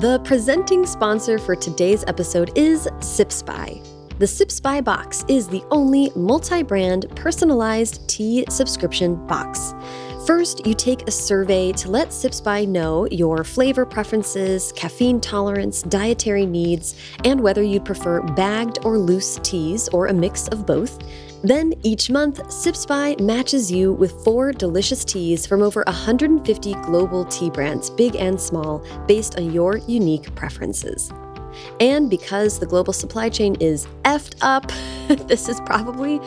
The presenting sponsor for today's episode is Sips By. The Sips By box is the only multi brand personalized tea subscription box. First, you take a survey to let Sips By know your flavor preferences, caffeine tolerance, dietary needs, and whether you'd prefer bagged or loose teas or a mix of both. Then each month, Sips By matches you with four delicious teas from over 150 global tea brands, big and small, based on your unique preferences. And because the global supply chain is effed up, this is probably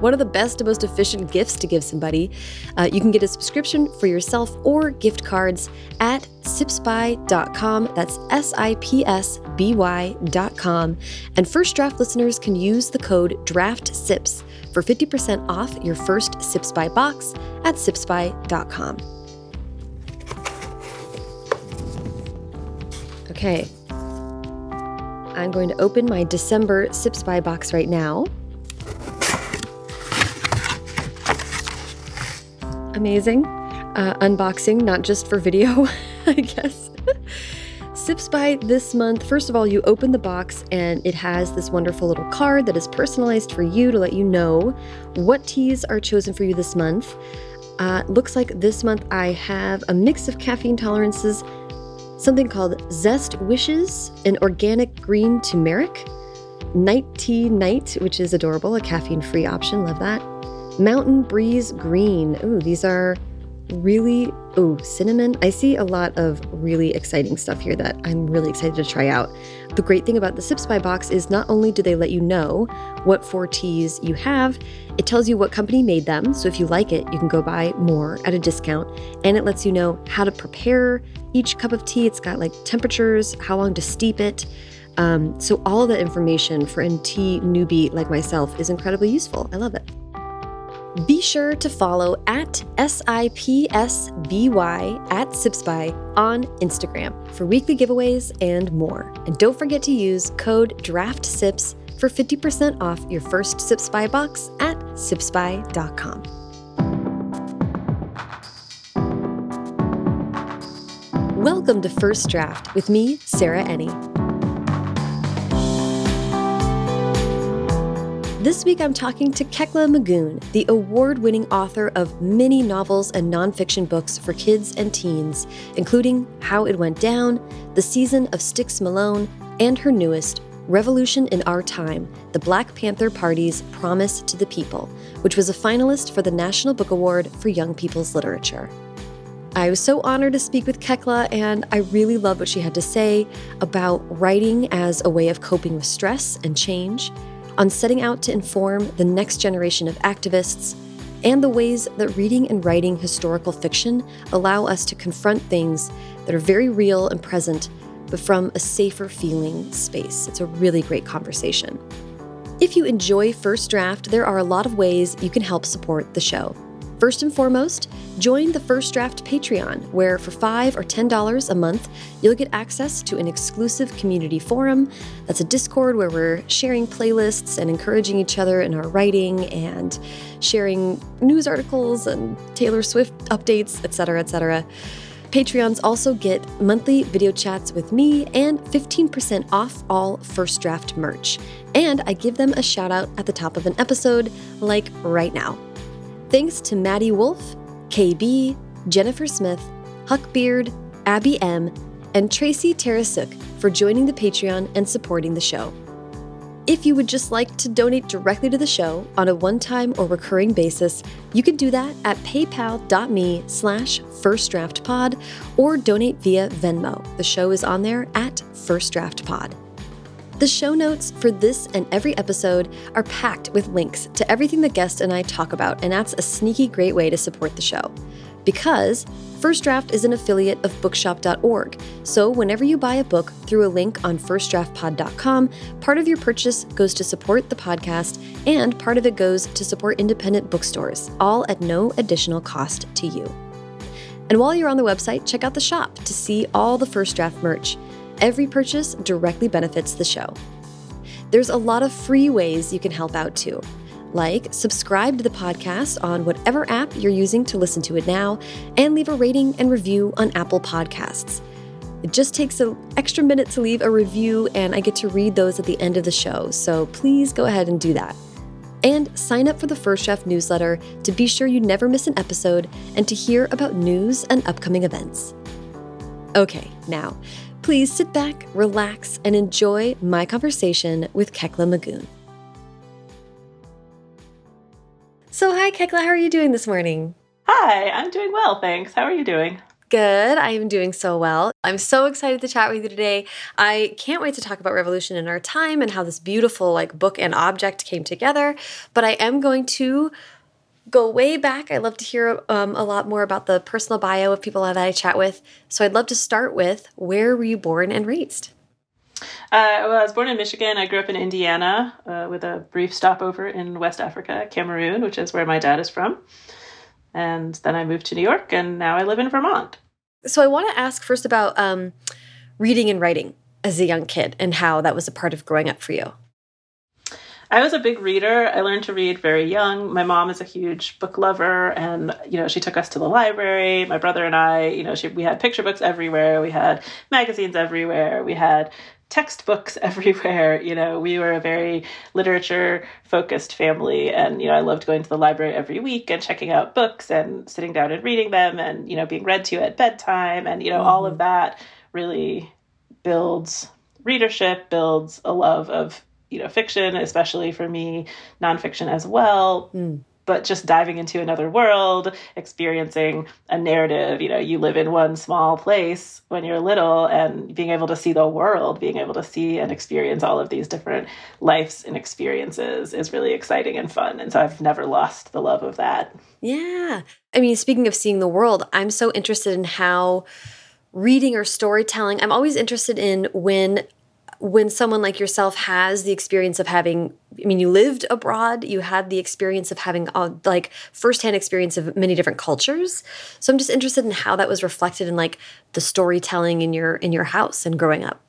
one of the best and most efficient gifts to give somebody. Uh, you can get a subscription for yourself or gift cards at sipsby.com. That's S I P S B Y.com. And first draft listeners can use the code DRAFTSIPS for 50% off your first Sips By box at sipsby.com. Okay. I'm going to open my December Sips By box right now. Amazing. Uh, unboxing, not just for video, I guess. Sips By this month, first of all, you open the box and it has this wonderful little card that is personalized for you to let you know what teas are chosen for you this month. Uh, looks like this month I have a mix of caffeine tolerances, something called Zest Wishes, an organic green turmeric, Night Tea Night, which is adorable, a caffeine free option, love that. Mountain Breeze Green. Ooh, these are really, ooh, cinnamon. I see a lot of really exciting stuff here that I'm really excited to try out. The great thing about the Sips By box is not only do they let you know what four teas you have, it tells you what company made them. So if you like it, you can go buy more at a discount. And it lets you know how to prepare each cup of tea. It's got like temperatures, how long to steep it. Um, so all that information for a tea newbie like myself is incredibly useful. I love it. Be sure to follow at SIPSBY at Sips By on Instagram for weekly giveaways and more. And don't forget to use code DRAFTSIPS for 50% off your first Sips By box at sipsby.com. Welcome to First Draft with me, Sarah Enni. This week I'm talking to Kekla Magoon, the award winning author of many novels and nonfiction books for kids and teens, including How It Went Down, The Season of Styx Malone, and her newest, Revolution in Our Time The Black Panther Party's Promise to the People, which was a finalist for the National Book Award for Young People's Literature. I was so honored to speak with Kekla, and I really loved what she had to say about writing as a way of coping with stress and change on setting out to inform the next generation of activists and the ways that reading and writing historical fiction allow us to confront things that are very real and present, but from a safer feeling space. It's a really great conversation. If you enjoy First Draft, there are a lot of ways you can help support the show. First and foremost, join the First Draft Patreon, where for 5 or $10 a month, you'll get access to an exclusive community forum. That's a Discord where we're sharing playlists and encouraging each other in our writing and sharing news articles and Taylor Swift updates, etc., etc. Patreons also get monthly video chats with me and 15% off all First Draft merch. And I give them a shout out at the top of an episode, like right now. Thanks to Maddie Wolf, KB, Jennifer Smith, Huck Beard, Abby M., and Tracy Tarasuk for joining the Patreon and supporting the show. If you would just like to donate directly to the show on a one-time or recurring basis, you can do that at paypal.me slash firstdraftpod or donate via Venmo. The show is on there at firstdraftpod. The show notes for this and every episode are packed with links to everything the guest and I talk about, and that's a sneaky great way to support the show. Because First Draft is an affiliate of bookshop.org, so whenever you buy a book through a link on firstdraftpod.com, part of your purchase goes to support the podcast and part of it goes to support independent bookstores, all at no additional cost to you. And while you're on the website, check out the shop to see all the First Draft merch. Every purchase directly benefits the show. There's a lot of free ways you can help out too, like subscribe to the podcast on whatever app you're using to listen to it now, and leave a rating and review on Apple Podcasts. It just takes an extra minute to leave a review, and I get to read those at the end of the show, so please go ahead and do that. And sign up for the First Draft newsletter to be sure you never miss an episode and to hear about news and upcoming events. Okay, now, please sit back, relax, and enjoy my conversation with Kekla Magoon. So, hi, Kekla, how are you doing this morning? Hi, I'm doing well, thanks. How are you doing? Good. I am doing so well. I'm so excited to chat with you today. I can't wait to talk about revolution in our time and how this beautiful like book and object came together. But I am going to go way back. I love to hear um, a lot more about the personal bio of people that I chat with. So I'd love to start with where were you born and raised? Uh, well, I was born in Michigan. I grew up in Indiana uh, with a brief stopover in West Africa, Cameroon, which is where my dad is from. And then I moved to New York, and now I live in Vermont. So I want to ask first about um, reading and writing as a young kid and how that was a part of growing up for you. I was a big reader. I learned to read very young. My mom is a huge book lover, and you know she took us to the library. My brother and I, you know, she, we had picture books everywhere. We had magazines everywhere. We had textbooks everywhere. You know, we were a very literature focused family. And, you know, I loved going to the library every week and checking out books and sitting down and reading them and, you know, being read to at bedtime. And, you know, mm-hmm. all of mm-hmm. that really builds readership, builds a love of, you know, fiction, especially for me, nonfiction as well. Mm but just diving into another world, experiencing a narrative. You know, you live in one small place when you're little, and being able to see the world, being able to see and experience all of these different lives and experiences is really exciting and fun. And so I've never lost the love of that. Yeah. I mean, speaking of seeing the world, I'm so interested in how reading or storytelling, I'm always interested in when when someone like yourself has the experience of having i mean you lived abroad you had the experience of having a, uh, like firsthand experience of many different cultures. So i'm just interested in how that was reflected in like the storytelling in your in your house and growing up.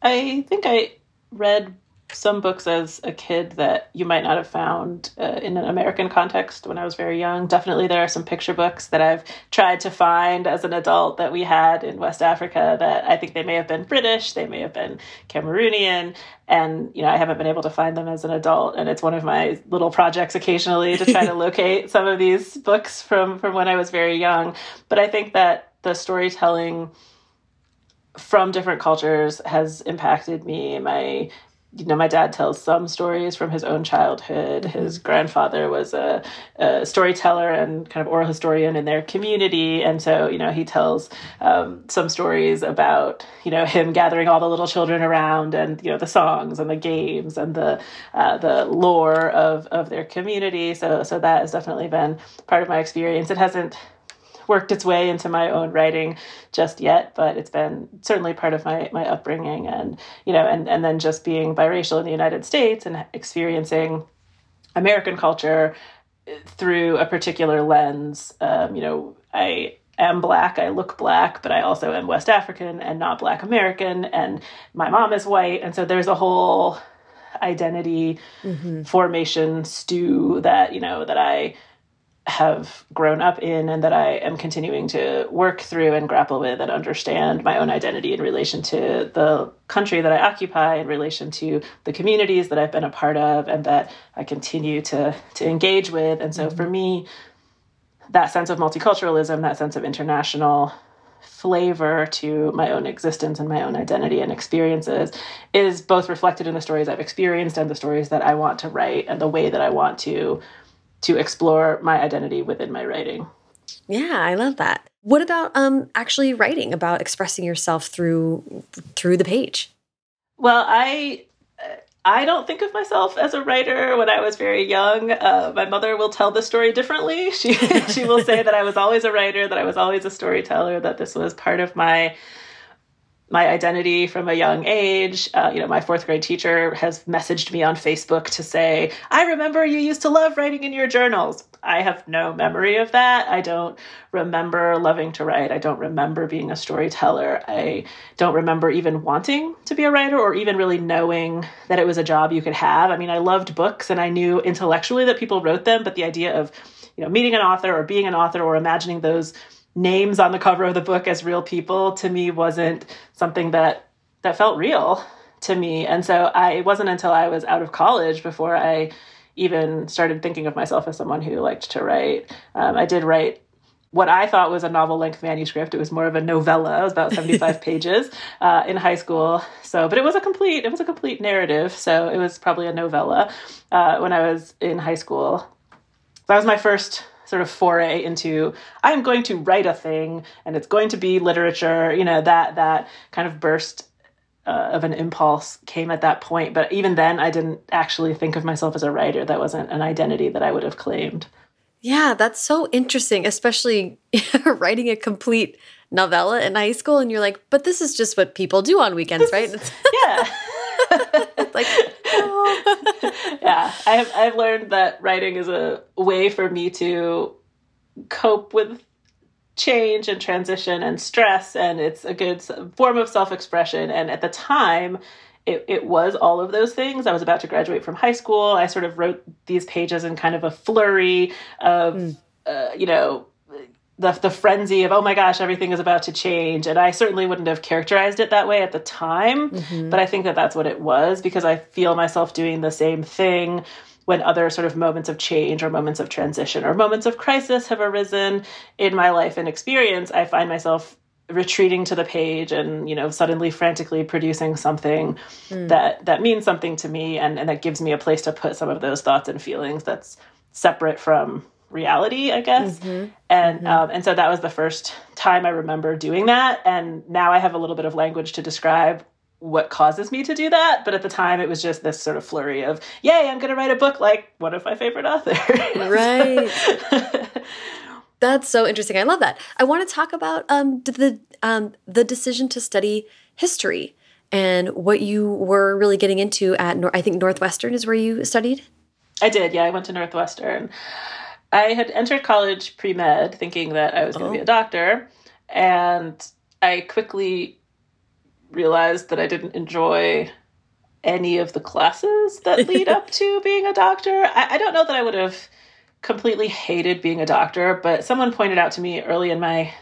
I think i read some books as a kid that you might not have found uh, in an American context when I was very young. Definitely, there are some picture books that I've tried to find as an adult that we had in West Africa that I think they may have been British, they may have been Cameroonian, and you know I haven't been able to find them as an adult. And it's one of my little projects occasionally to try to locate some of these books from from when I was very young. But I think that the storytelling from different cultures has impacted me. My you know, my dad tells some stories from his own childhood. His grandfather was a, a, storyteller and kind of oral historian in their community, and so you know he tells um, some stories about you know him gathering all the little children around, and you know the songs and the games and the uh, the lore of of their community. So so that has definitely been part of my experience. It hasn't worked its way into my own writing just yet, but it's been certainly part of my my upbringing and you know and and then just being biracial in the United States and experiencing American culture through a particular lens. Um, you know, I am black, I look black, but I also am West African and not black American, and my mom is white, and so there's a whole identity mm-hmm. formation stew that you know that I have grown up in and that I am continuing to work through and grapple with and understand my own identity in relation to the country that I occupy, in relation to the communities that I've been a part of and that I continue to to engage with. And so mm-hmm. for me, that sense of multiculturalism, that sense of international flavor to my own existence and my own identity and experiences is both reflected in the stories I've experienced and the stories that I want to write and the way that I want to to explore my identity within my writing. Yeah, I love that. What about um actually writing about expressing yourself through through the page? Well, I I don't think of myself as a writer. When I was very young, uh, my mother will tell the story differently. She she will say that I was always a writer, that I was always a storyteller, that this was part of my my identity from a young age. Uh, you know, my fourth grade teacher has messaged me on Facebook to say, I remember you used to love writing in your journals. I have no memory of that. I don't remember loving to write. I don't remember being a storyteller. I don't remember even wanting to be a writer or even really knowing that it was a job you could have. I mean, I loved books and I knew intellectually that people wrote them, but the idea of, you know, meeting an author or being an author or imagining those names on the cover of the book as real people to me wasn't something that that felt real to me. And so I it wasn't until I was out of college before I even started thinking of myself as someone who liked to write. Um, I did write what I thought was a novel length manuscript. It was more of a novella. It was about 75 pages uh, in high school. So, but it was a complete, it was a complete narrative. So it was probably a novella uh, when I was in high school. That was my first sort of foray into I'm going to write a thing and it's going to be literature. You know that that kind of burst uh, of an impulse came at that point. But even then, I didn't actually think of myself as a writer. That wasn't an identity that I would have claimed. Yeah, that's so interesting, especially writing a complete novella in high school. And you're like, but this is just what people do on weekends, right? yeah. like, oh. yeah, I've I've learned that writing is a way for me to cope with change and transition and stress and it's a good form of self-expression and at the time it, it was all of those things i was about to graduate from high school i sort of wrote these pages in kind of a flurry of mm. uh, you know the, the frenzy of oh my gosh everything is about to change and i certainly wouldn't have characterized it that way at the time mm-hmm. but i think that that's what it was because i feel myself doing the same thing when other sort of moments of change or moments of transition or moments of crisis have arisen in my life and experience, I find myself retreating to the page and you know suddenly frantically producing something mm. that that means something to me and, and that gives me a place to put some of those thoughts and feelings that's separate from reality i guess mm-hmm. and mm-hmm. Um, and so that was the first time i remember doing that and now i have a little bit of language to describe what causes me to do that. But at the time, it was just this sort of flurry of, yay, I'm going to write a book like one of my favorite authors. right. That's so interesting. I love that. I want to talk about um, the um, the decision to study history and what you were really getting into at I think Northwestern is where you studied. I did. Yeah, I went to Northwestern. I had entered college pre med thinking that I was going to oh. be a oh. doctor, and I quickly realized that I didn't enjoy any of the classes that lead up to being a doctor. I, I, don't know that I would have completely hated being a doctor, but someone pointed out to me early in my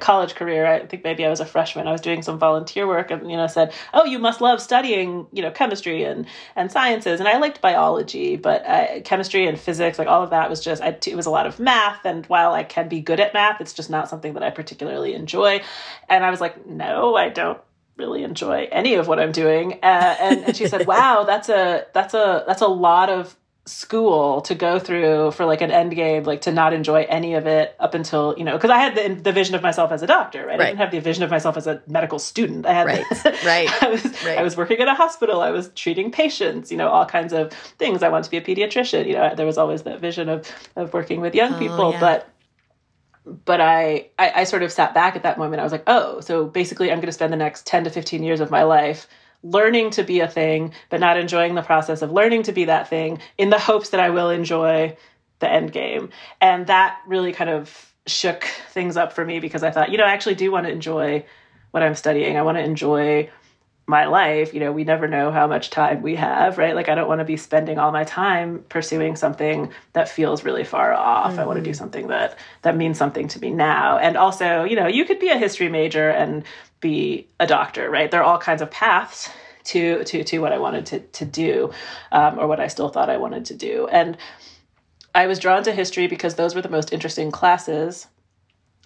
college career i think maybe i was a freshman i was doing some volunteer work and you know said oh you must love studying you know chemistry and and sciences and i liked biology but uh, chemistry and physics like all of that was just I, it was a lot of math and while i can be good at math it's just not something that i particularly enjoy and i was like no i don't really enjoy any of what I'm doing. Uh, and, and she said, "Wow, that's a that's a that's a lot of school to go through for like an end game, like to not enjoy any of it up until you know, because I had the, the vision of myself as a doctor, right? right? I didn't have the vision of myself as a medical student. I had right, right. I was right. I was working at a hospital. I was treating patients. You know, all kinds of things. I wanted to be a pediatrician. You know, there was always that vision of of working with young oh, people, yeah. but but I, I, I sort of sat back at that moment. I was like, oh, so basically, I'm going to spend the next ten to fifteen years of my life learning to be a thing, but not enjoying the process of learning to be that thing, in the hopes that I will enjoy the end game. And that really kind of shook things up for me because I thought, you know, I actually do want to enjoy what I'm studying. I want to enjoy my life, you know, we never know how much time we have, right? Like I don't want to be spending all my time pursuing something that feels really far off. Mm-hmm. I want to do something that that means something to me now. And also, you know, you could be a history major and be a doctor, right? There are all kinds of paths to to to what I wanted to to do, um, or what I still thought I wanted to do. And I was drawn to history because those were the most interesting classes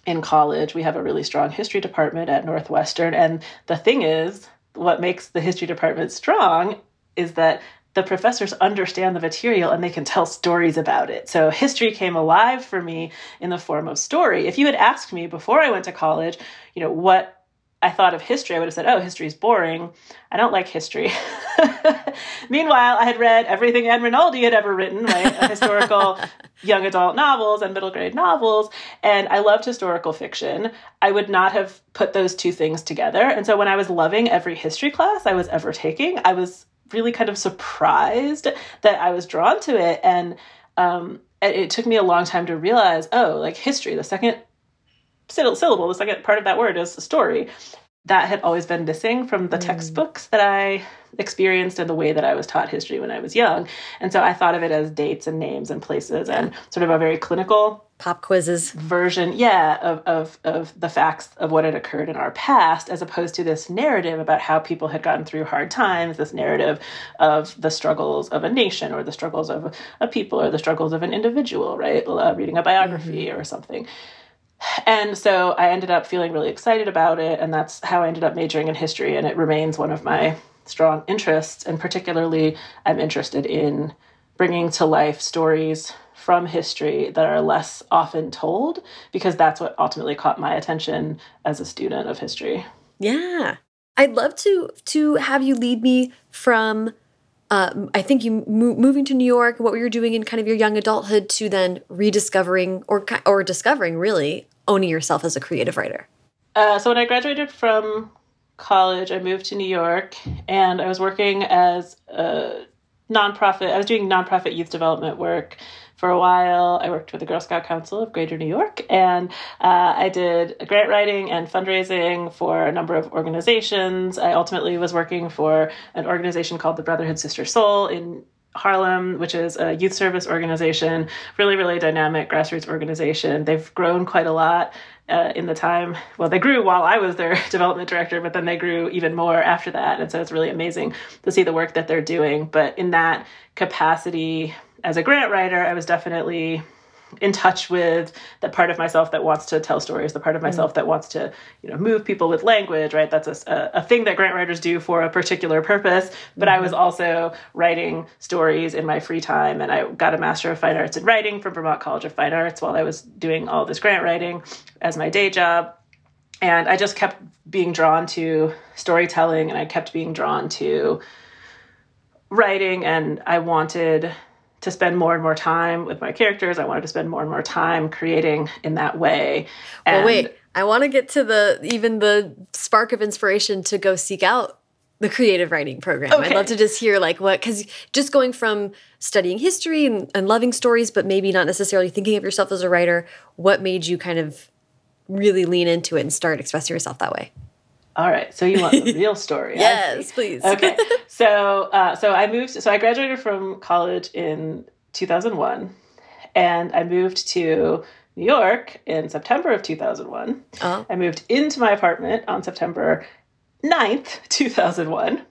in college. We have a really strong history department at Northwestern, and the thing is what makes the history department strong is that the professors understand the material and they can tell stories about it. So history came alive for me in the form of story. If you had asked me before I went to college, you know, what I thought of history, I would have said, oh, history is boring. I don't like history. Meanwhile, I had read everything Ann Rinaldi had ever written, right? historical young adult novels and middle grade novels. And I loved historical fiction. I would not have put those two things together. And so when I was loving every history class I was ever taking, I was really kind of surprised that I was drawn to it. And um, it, it took me a long time to realize, oh, like history, the second syllable, the second part of that word is a story. that had always been missing from the mm. textbooks that I experienced and the way that I was taught history when I was young. And so I thought of it as dates and names and places and sort of a very clinical pop quizzes version, yeah, of, of, of the facts of what had occurred in our past, as opposed to this narrative about how people had gotten through hard times, this narrative of the struggles of a nation or the struggles of a, people or the struggles of an individual, right? Uh, reading a biography mm-hmm. or something. And so I ended up feeling really excited about it, and that's how I ended up majoring in history, and it remains one of my strong interests. And particularly, I'm interested in bringing to life stories from history that are less often told, because that's what ultimately caught my attention as a student of history. Yeah. I'd love to to have you lead me from uh, I think you mo moving to New York, what you were doing in kind of your young adulthood, to then rediscovering or or discovering really owning yourself as a creative writer? Uh, so when I graduated from college, I moved to New York, and I was working as a nonprofit. I was doing nonprofit youth development work for a while. I worked with the Girl Scout Council of Greater New York, and uh, I did grant writing and fundraising for a number of organizations. I ultimately was working for an organization called the Brotherhood Sister Sol in Harlem, which is a youth service organization, really, really dynamic grassroots organization. They've grown quite a lot uh, in the time. Well, they grew while I was their development director, but then they grew even more after that. And so it's really amazing to see the work that they're doing. But in that capacity, as a grant writer, I was definitely in touch with the part of myself that wants to tell stories, the part of mm. myself mm. that wants to, you know, move people with language, right? That's a, a thing that grant writers do for a particular purpose. But mm-hmm. I was mm-hmm. also writing stories in my free time, and I got a Master of Fine Arts in Writing from Vermont College of Fine Arts while I was doing all this grant writing as my day job. And I just kept being drawn to storytelling, and I kept being drawn to writing, and I wanted to spend more and more time with my characters. I wanted to spend more and more time creating in that way. And well, wait, I want to get to the even the spark of inspiration to go seek out the creative writing program. Okay. I'd love to just hear like what because just going from studying history and, and loving stories, but maybe not necessarily thinking of yourself as a writer. What made you kind of really lean into it and start expressing yourself that way? All right, so you want the real story? yes, please. Okay, so uh, so I moved. So I graduated from college in 2001, and I moved to New York in September of 2001. Uh-huh. I moved into my apartment on September 9th, 2001.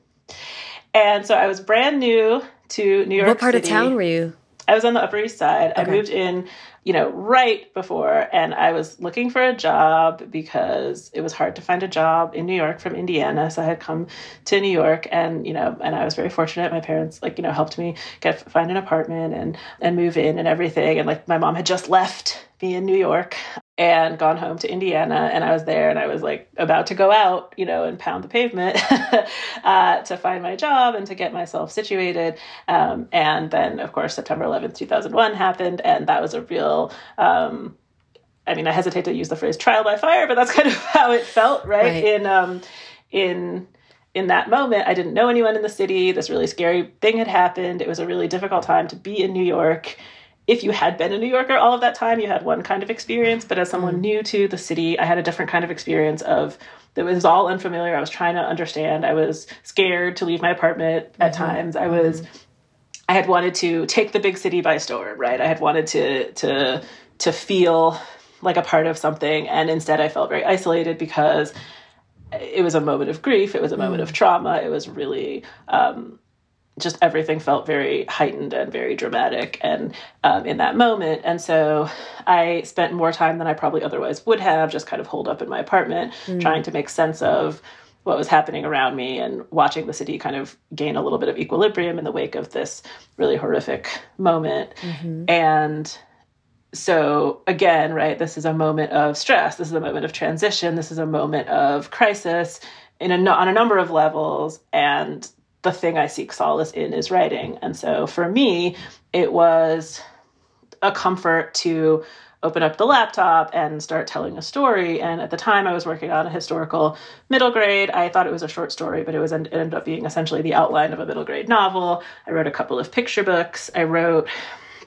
And so I was brand new to New York. What part City. of town were you? I was on the Upper East Side. Okay. I moved in you know, right before. And I was looking for a job because it was hard to find a job in New York from Indiana. So I had come to New York and, you know, and I was very fortunate. My parents, like, you know, helped me get find an apartment and and move in and everything. And like my mom had just left me in New York and gone home to Indiana. And I was there and I was like about to go out, you know, and pound the pavement uh, to find my job and to get myself situated. Um, and then, of course, September 11th, 2001 happened. And that was a real, um, I mean, I hesitate to use the phrase trial by fire, but that's kind of how it felt, right? right. In, um, in, in that moment, I didn't know anyone in the city. This really scary thing had happened. It was a really difficult time to be in New York if you had been a New Yorker all of that time, you had one kind of experience. But as someone mm. new to the city, I had a different kind of experience of that was all unfamiliar. I was trying to understand. I was scared to leave my apartment at mm-hmm. times. I was I had wanted to take the big city by storm, right? I had wanted to to to feel like a part of something and instead I felt very isolated because it was a moment of grief, it was a moment of trauma, it was really um, just everything felt very heightened and very dramatic and um, in that moment. And so i spent more time than i probably otherwise would have just kind of holed up in my apartment mm. trying to make sense of what was happening around me and watching the city kind of gain a little bit of equilibrium in the wake of this really horrific moment. Mm-hmm. and so again right this is a moment of stress. This is a moment of transition. This is a moment of crisis in a, on a number of levels. And the thing I seek solace in is writing. And so for me, it was a comfort to open up the laptop and start telling a story. And at the time, I was working on a historical middle grade. I thought it was a short story, but it was it ended up being essentially the outline of a middle grade novel. I wrote a couple of picture books. I wrote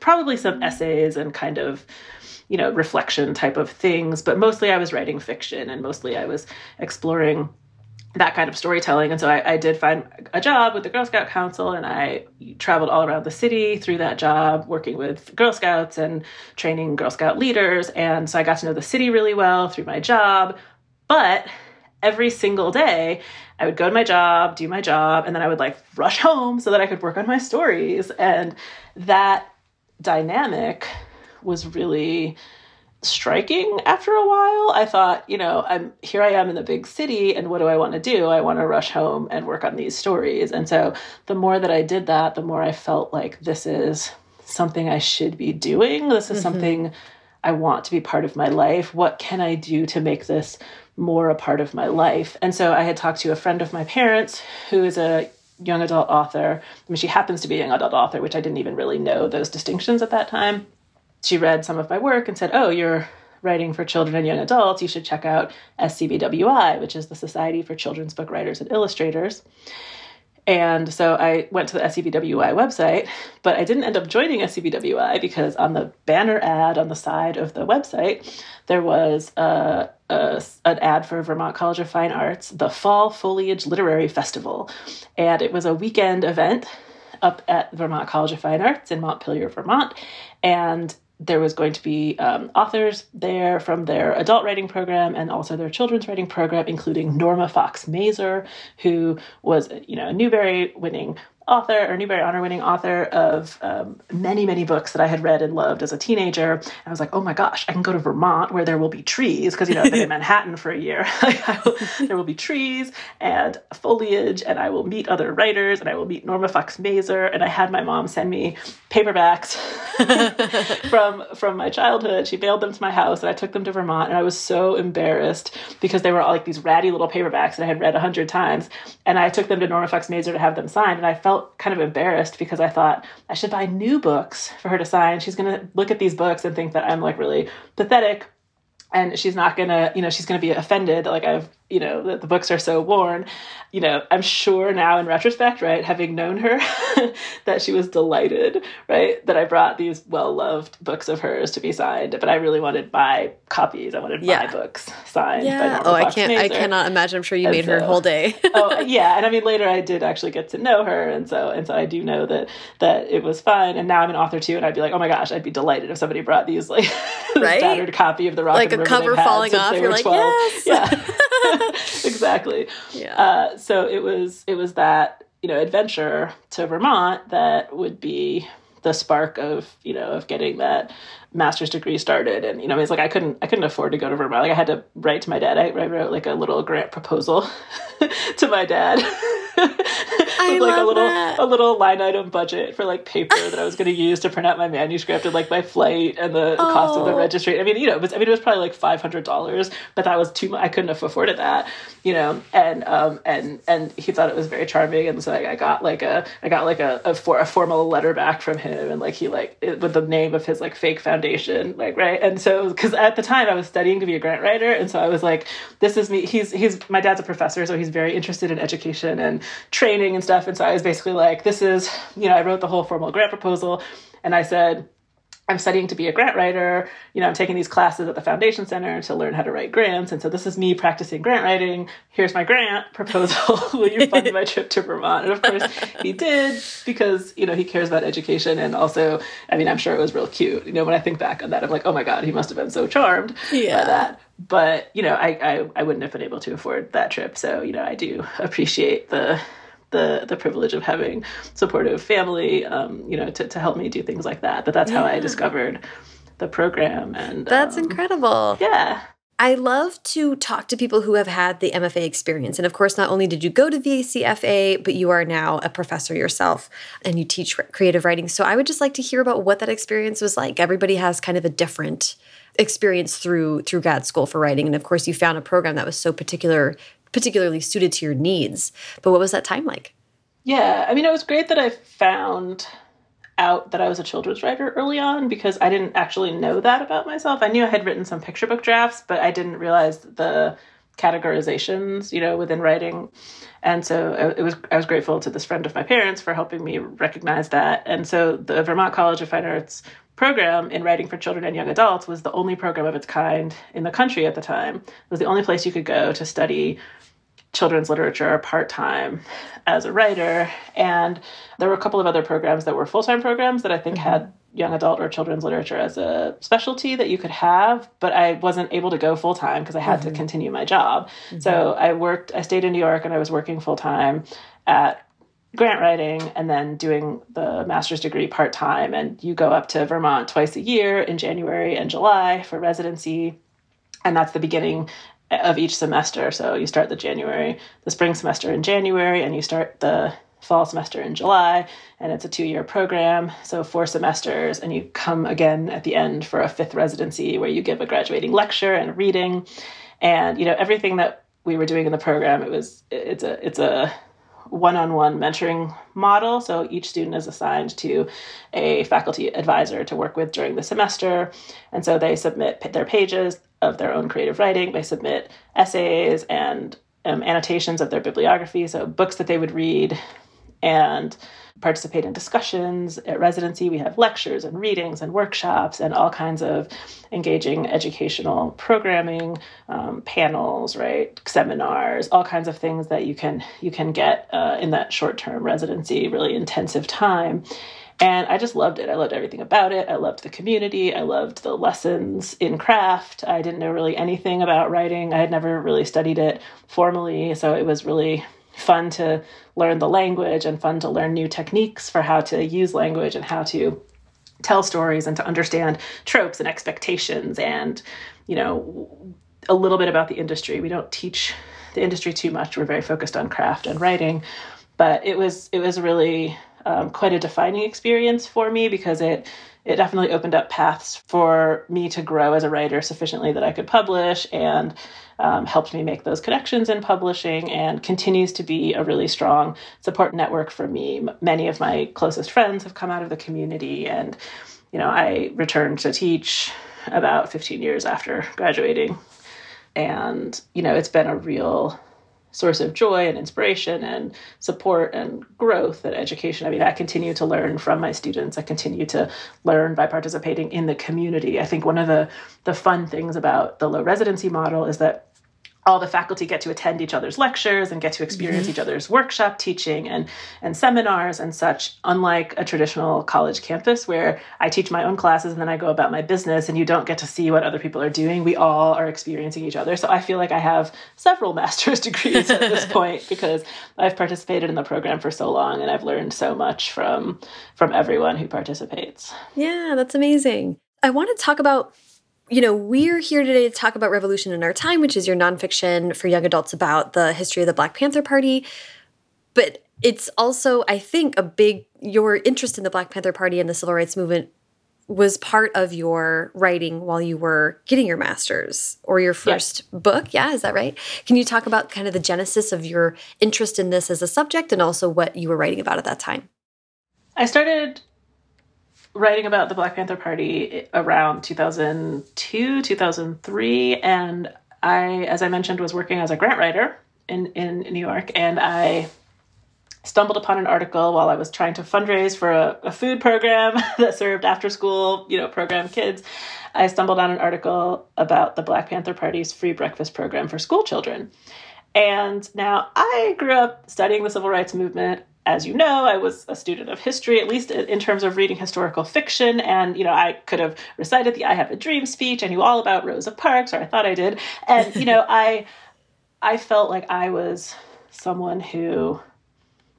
probably some essays and kind of you know reflection type of things but mostly i was writing fiction and mostly i was exploring that kind of storytelling. And so I, I, did find a job with the Girl Scout Council and I traveled all around the city through that job, working with Girl Scouts and training Girl Scout leaders. And so I got to know the city really well through my job. But every single day, I would go to my job, do my job, and then I would like rush home so that I could work on my stories. And that dynamic was really striking after a while. I thought, you know, I'm here I am in the big city and what do I want to do? I want to rush home and work on these stories. And so the more that I did that, the more I felt like this is something I should be doing. This is mm-hmm. something I want to be part of my life. What can I do to make this more a part of my life? And so I had talked to a friend of my parents who is a young adult author. I mean, she happens to be a young adult author, which I didn't even really know those distinctions at that time she read some of my work and said, Oh, you're writing for children and young adults. You should check out SCBWI, which is the Society for Children's Book Writers and Illustrators. And so I went to the SCBWI website, but I didn't end up joining SCBWI because on the banner ad on the side of the website, there was uh, a, a, an ad for Vermont College of Fine Arts, the Fall Foliage Literary Festival. And it was a weekend event up at Vermont College of Fine Arts in Montpelier, Vermont. And there was going to be um, authors there from their adult writing program and also their children's writing program, including Norma Fox Mazer, who was, you know, a Newbery winning author or Newbery Honor winning author of um, many, many books that I had read and loved as a teenager. And I was like, oh my gosh, I can go to Vermont where there will be trees because, you know, I've been in Manhattan for a year. will, there will be trees and foliage, and I will meet other writers and I will meet Norma Fox Mazer. And I had my mom send me paperbacks from from my childhood. She mailed them to my house and I took them to Vermont. And I was so embarrassed because they were all like these ratty little paperbacks that I had read a hundred times. And I took them to Norma Fox Mazer to have them signed. And I felt felt kind of embarrassed because I thought I should buy new books for her to sign. She's going to look at these books and think that I'm like really pathetic and she's not going to, you know, she's going to be offended like I've you know that the books are so worn you know i'm sure now in retrospect right having known her that she was delighted right that i brought these well-loved books of hers to be signed. But i really wanted my copies. I wanted yeah. my books signed yeah. oh i can't i cannot imagine. I'm sure you and made so, her whole day. Oh yeah. And i mean later i did actually get to know her. And so and so i do know that that it was fun and now i'm an author too. And i'd be like oh my gosh i'd be delighted if somebody brought these like right? battered copy of the rock like a cover falling off. you're like 12. yes! Yeah exactly. Yeah. Uh, so it was it was that you know adventure to Vermont that would be the spark of you know of getting that master's degree started and you know it's like i couldn't i couldn't afford to go to vermont like i had to write to my dad i, I wrote like a little grant proposal to my dad I like a little that. a little line item budget for like paper that I was going to use to print out my manuscript and like my flight and the, oh. cost of the oh. registry. I mean, you know, it was, I mean, it was probably like five hundred dollars, but that was too much. I couldn't have afforded that, you know. And um and and he thought it was very charming, and so I, I got like a I got like a a, for, a formal letter back from him, and like he like it, with the name of his like fake foundation, like right. And so because at the time I was studying to be a grant writer, and so I was like, this is me. He's he's my dad's a professor, so he's very interested in education and training and stuff. And so I was basically like, this is, you know, I wrote the whole formal grant proposal and I said, I'm studying to be a grant writer. You know, I'm taking these classes at the Foundation Center to learn how to write grants. And so this is me practicing grant writing. Here's my grant proposal. Will you fund my trip to Vermont? And of course he did because, you know, he cares about education. And also, I mean, I'm sure it was real cute. You know, when I think back on that, I'm like, oh my God, he must have been so charmed yeah. by that. But, you know, I, I, I wouldn't have been able to afford that trip. So, you know, I do appreciate the the the privilege of having supportive family, um, you know, to, to help me do things like that. But that's yeah. how I discovered the program, and that's um, incredible. Yeah. I love to talk to people who have had the MFA experience. And of course, not only did you go to VCFA, but you are now a professor yourself and you teach creative writing. So I would just like to hear about what that experience was like. Everybody has kind of a different experience through through grad school for writing. And of course, you found a program that was so particular particularly suited to your needs. But what was that time like? Yeah, I mean, it was great that I found out that I was a children's writer early on because I didn't actually know that about myself. I knew I had written some picture book drafts, but I didn't realize the categorizations, you know, within writing. And so it was I was grateful to this friend of my parents for helping me recognize that. And so the Vermont College of Fine Arts program in writing for children and young adults was the only program of its kind in the country at the time. It was the only place you could go to study children's literature part time as a writer. And there were a couple of other programs that were full time programs that I think mm-hmm. had young adult or children's literature as a specialty that you could have, but I wasn't able to go full time because I had mm-hmm. to continue my job. Mm-hmm. So I worked, I stayed in New York and I was working full time at grant writing and then doing the master's degree part time. And you go up to Vermont twice a year in January and July for residency. And that's the beginning of each semester. So you start the January, the spring semester in January, and you start the fall semester in July. And it's a two year program, so four semesters. And you come again at the end for a fifth residency where you give a graduating lecture and a reading. And, you know, everything that we were doing in the program, it was, it's a, it's a, one-on-one mentoring model so each student is assigned to a faculty advisor to work with during the semester and so they submit their pages of their own creative writing. They submit essays and um, annotations of their bibliography, so books that they would read, and participate in discussions. At residency, we have lectures and readings and workshops and all kinds of engaging educational programming, um, panels, right, seminars, all kinds of things that you can you can get uh, in that short term residency, really intensive time. And I just loved it. I loved everything about it. I loved the community. I loved the lessons in craft. I didn't know really anything about writing. I had never really studied it formally. So it was really fun to learn the language and fun to learn new techniques for how to use language and how to tell stories and to understand tropes and expectations and, you know, a little bit about the industry. We don't teach the industry too much. We're very focused on craft and writing. But it was it was really um, quite a defining experience for me because it it definitely opened up paths for me to grow as a writer sufficiently that I could publish and um, helped me make those connections in publishing and continues to be a really strong support network for me. Many of my closest friends have come out of the community, and you know, I returned to teach about 15 years after graduating. And, you know, it's been a real source of joy and inspiration and support and growth and education. I mean, I continue to learn from my students. I continue to learn by participating in the community. I think one of the the fun things about the low residency model is that all the faculty get to attend each other's lectures and get to experience mm-hmm. each other's workshop teaching and and seminars and such unlike a traditional college campus where i teach my own classes and then i go about my business and you don't get to see what other people are doing. We all are experiencing each other. So i feel like i have several master's degrees at this point because i've participated in the program for so long and i've learned so much from from everyone who participates. Yeah that's amazing. I want to talk about you know, we're here today to talk about Revolution in Our Time, which is your nonfiction for young adults about the history of the Black Panther Party. But it's also, I think, a big, your interest in the Black Panther Party and the civil rights movement was part of your writing while you were getting your master's or your first yes. book. Yeah, is that right? Can you talk about kind of the genesis of your interest in this as a subject and also what you were writing about at that time? I started writing about the Black Panther Party around 2002, 2003, and I, as I mentioned, was working as a grant writer in in New York, and I stumbled upon an article while I was trying to fundraise for a, a food program that served after school, you know, program kids. I stumbled on an article about the Black Panther Party's free breakfast program for school children. And now I grew up studying the civil rights movement as you know, I was a student of history, at least in terms of reading historical fiction. And, you know, I could have recited the I Have a Dream speech. I knew all about Rosa Parks, or I thought I did. And, you know, I, I felt like I was someone who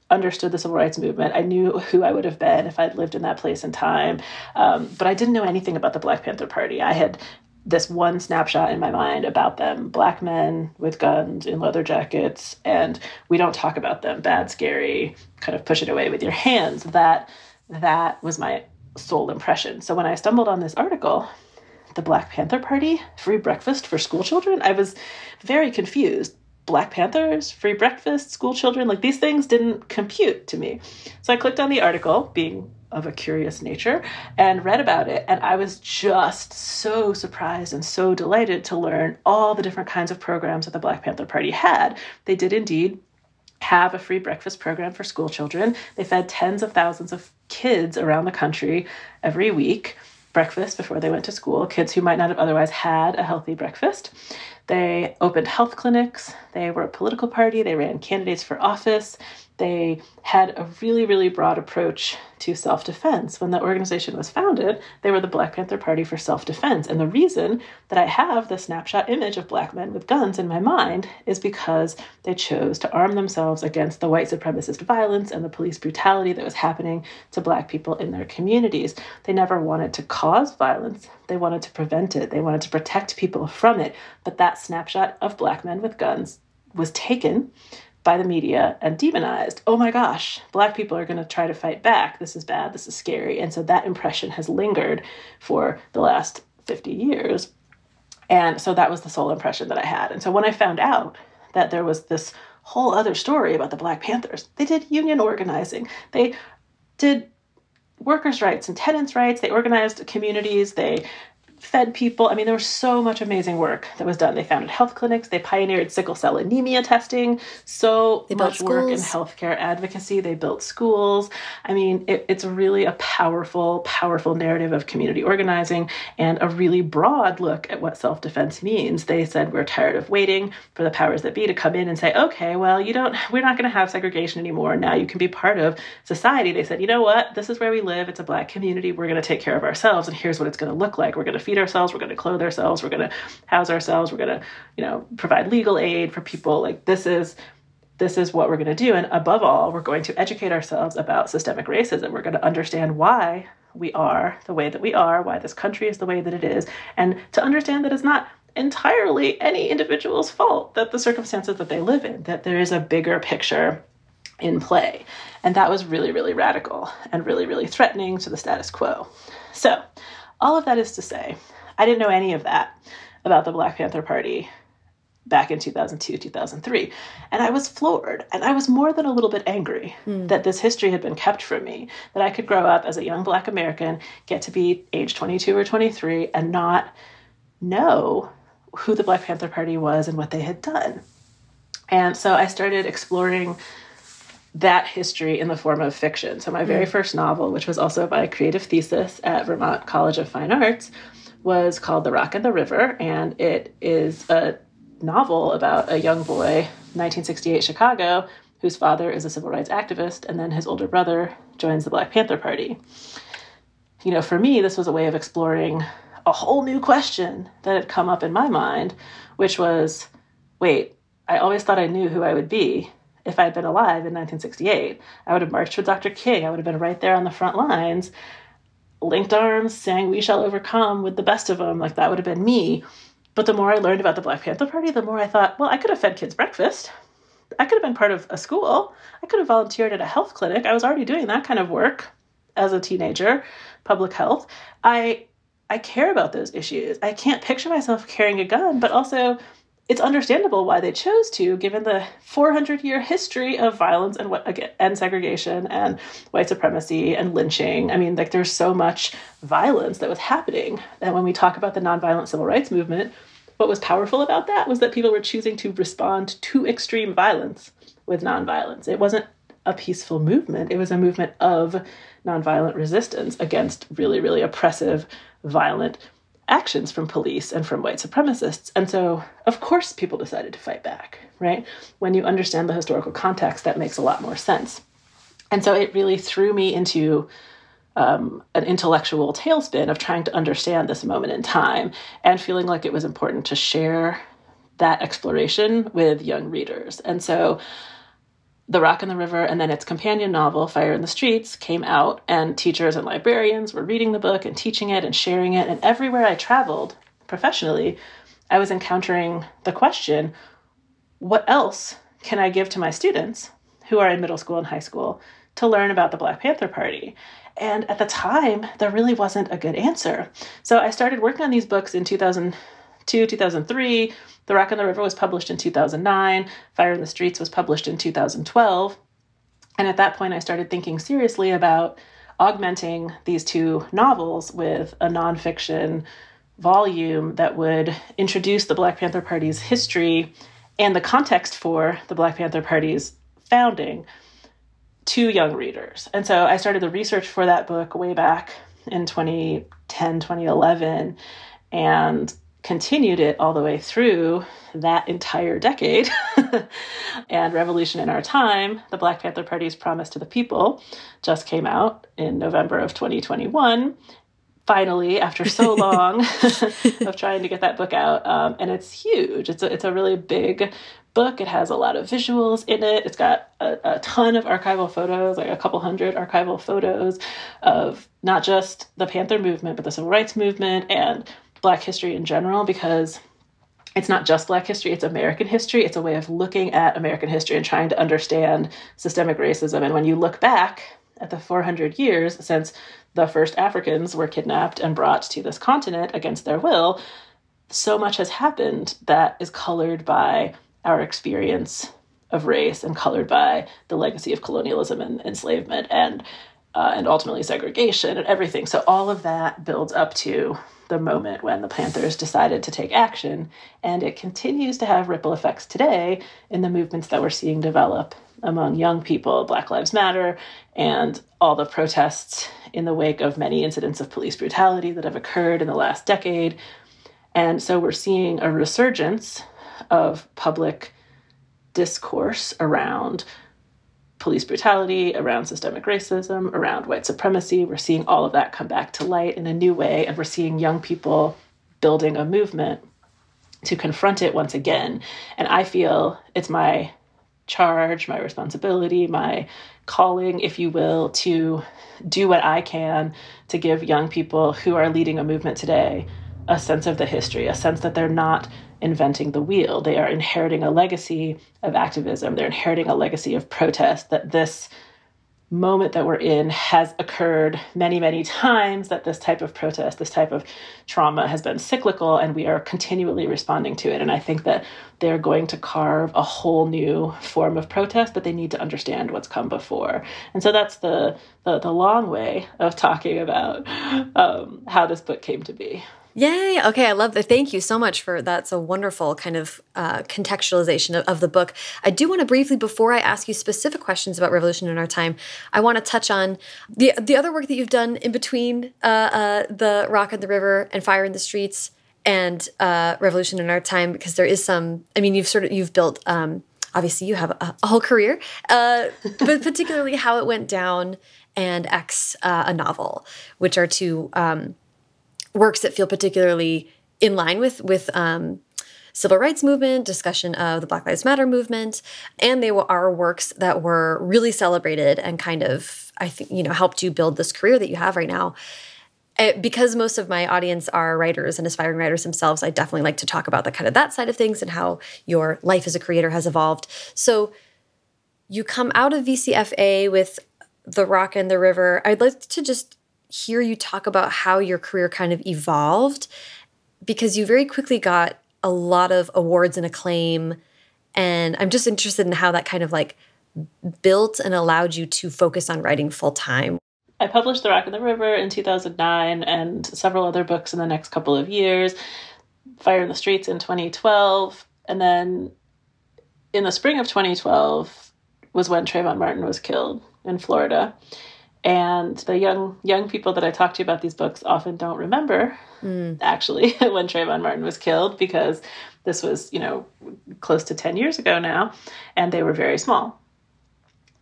understood the civil rights movement. I knew who I would have been if I'd lived in that place and time. Um, but I didn't know anything about the Black Panther Party. I had this one snapshot in my mind about them black men with guns in leather jackets and we don't talk about them. Bad scary kind of push it away with your hands. That that was my sole impression. So when i stumbled on this article the black panther party free breakfast for school children i was very confused. Black Panthers, free breakfast, school children, like these things didn't compute to me. So I clicked on the article, being of a curious nature and read about it. And I was just so surprised and so delighted to learn all the different kinds of programs that the Black Panther Party had. They did indeed have a free breakfast program for school children. They fed tens of thousands of kids around the country every week breakfast before they went to school, kids who might not have otherwise had a healthy breakfast. They opened health clinics. They were a political party. They ran candidates for office. They had a really, really broad approach to self defense. When the organization was founded, they were the Black Panther Party for Self Defense. And the reason that I have the snapshot image of black men with guns in my mind is because they chose to arm themselves against the white supremacist violence and the police brutality that was happening to black people in their communities. They never wanted to cause violence, they wanted to prevent it, they wanted to protect people from it. But that snapshot of black men with guns was taken by the media and demonized. Oh my gosh, black people are going to try to fight back. This is bad. This is scary. And so that impression has lingered for the last 50 years. And so that was the sole impression that I had. And so when I found out that there was this whole other story about the Black Panthers, they did union organizing, they did workers' rights and tenants' rights, they organized communities, they fed people. I mean, there was so much amazing work that was done. They founded health clinics, they pioneered sickle cell anemia testing, so they much work in healthcare advocacy. They built schools. I mean, it, it's really a powerful, powerful narrative of community organizing and a really broad look at what self defense means. They said, We're tired of waiting for the powers that be to come in and say, Okay, well, you don't, we're not going to have segregation anymore. Now you can be part of society. They said, You know what? This is where we live. It's a black community. We're going to take care of ourselves, and here's what it's going to look like. We're going to feed ourselves, we're going to clothe ourselves, we're going to house ourselves, we're going to, you know, provide legal aid for people. Like this is this is what we're going to do and above all, we're going to educate ourselves about systemic racism. We're going to understand why we are the way that we are, why this country is the way that it is, and to understand that it's not entirely any individual's fault that the circumstances that they live in, that there is a bigger picture in play. And that was really, really radical and really, really threatening to the status quo. So, all of that is to say, I didn't know any of that about the Black Panther Party back in 2002, 2003. And I was floored and I was more than a little bit angry mm. that this history had been kept from me, that I could grow up as a young Black American, get to be age 22 or 23, and not know who the Black Panther Party was and what they had done. And so I started exploring that history in the form of fiction. So, my very mm. first novel, which was also my creative thesis at Vermont College of Fine Arts, was called The Rock and the River, and it is a novel about a young boy, 1968 Chicago, whose father is a civil rights activist, and then his older brother joins the Black Panther Party. You know, for me, this was a way of exploring a whole new question that had come up in my mind, which was wait, I always thought I knew who I would be if I had been alive in 1968. I would have marched with Dr. King. I would have been right there on the front lines, linked arms, saying, We shall overcome with the best of them. Like that would have been me. But the more I learned about the Black Panther Party, the more I thought, well, I could have fed kids breakfast. I could have been part of a school. I could have volunteered at a health clinic. I was already doing that kind of work as a teenager, public health. I I care about those issues. I can't picture myself carrying a gun, but also it's understandable why they chose to, given the 400 year history of violence and and segregation and white supremacy and lynching. I mean, like there's so much violence that was happening. And when we talk about the nonviolent civil rights movement, what was powerful about that was that people were choosing to respond to extreme violence with nonviolence. It wasn't a peaceful movement, it was a movement of nonviolent resistance against really, really oppressive, violent actions from police and from white supremacists. And so, of course, people decided to fight back, right? When you understand the historical context, that makes a lot more sense. And so it really threw me into um, an intellectual tailspin of trying to understand this moment in time and feeling like it was important to share that exploration with young readers. And so the Rock and the River and then its companion novel, Fire in the Streets, came out, and teachers and librarians were reading the book and teaching it and sharing it. And everywhere I traveled professionally, I was encountering the question what else can I give to my students who are in middle school and high school to learn about the Black Panther Party? And at the time, there really wasn't a good answer. So I started working on these books in 2002, 2003 the Rock and the River was published in 2009, Fire in the Streets was published in 2012. And at that point, I started thinking seriously about augmenting these two novels with a nonfiction volume that would introduce the Black Panther Party's history and the context for the Black Panther Party's founding to young readers. And so I started the research for that book way back in 2010, 2011, and continued it all the way through that entire decade. and Revolution in Our Time, the Black Panther Party's Promise to the People, just came out in November of 2021 finally after so long of trying to get that book out um, and it's huge. It's a, it's a really big book. It has a lot of visuals in it. It's got a, a ton of archival photos like a couple hundred archival photos of not just the panther movement but the civil rights movement and black history in general because it's not just black history it's american history it's a way of looking at american history and trying to understand systemic racism and when you look back at the 400 years since the first Africans were kidnapped and brought to this continent against their will, so much has happened that is colored by our experience of race and colored by the legacy of colonialism and enslavement and uh, and ultimately segregation and everything. So all of that builds up to the moment when the Panthers decided to take action, and it continues to have ripple effects today in the movements that we're seeing develop among young people, Black Lives Matter, and all the protests in the wake of many incidents of police brutality that have occurred in the last decade. And so we're seeing a resurgence of public discourse around police brutality, around systemic racism, around white supremacy. We're seeing all of that come back to light in a new way, and we're seeing young people building a movement to confront it once again. And I feel it's my charge, my responsibility, my calling, if you will, to do what I can to give young people who are leading a movement today a sense of the history, a sense that they're not inventing the wheel. They are inheriting a legacy of activism, they're inheriting a legacy of protest, that this moment that we're in has occurred many, many times that this type of protest, this type of trauma has been cyclical and we are continually responding to it. And I think that they're going to carve a whole new form of protest, but they need to understand what's come before. And so that's the the, the long way of talking about um, how this book came to be. Yay. Okay. I love that. Thank you so much for that's a wonderful kind of uh, contextualization of, of, the book. I do want to briefly, before I ask you specific questions about Revolution in Our Time, I want to touch on the the other work that you've done in between uh, uh, the Rock and the River and Fire in the Streets and uh, Revolution in Our Time, because there is some, I mean, you've sort of, you've built, um, obviously you have a, a whole career, uh, but particularly how it went down and X, uh, a novel, which are two, um, works that feel particularly in line with with um, civil rights movement, discussion of the Black Lives Matter movement, and they are works that were really celebrated and kind of I think you know helped you build this career that you have right now. It, eh, because most of my audience are writers and aspiring writers themselves, I definitely like to talk about the kind of that side of things and how your life as a creator has evolved. So you come out of VCFA with The Rock and the River. I'd like to just hear you talk about how your career kind of evolved because you very quickly got a lot of awards and acclaim. And I'm just interested in how that kind of like built and allowed you to focus on writing full time. I published The Rock and the River in 2009 and several other books in the next couple of years. Fire in the Streets in 2012. And then in the spring of 2012 was when Trayvon Martin was killed in Florida. And the young young people that I talk to about these books often don't remember mm. actually when Trayvon Martin was killed because this was, you know, close to 10 years ago now, and they were very small.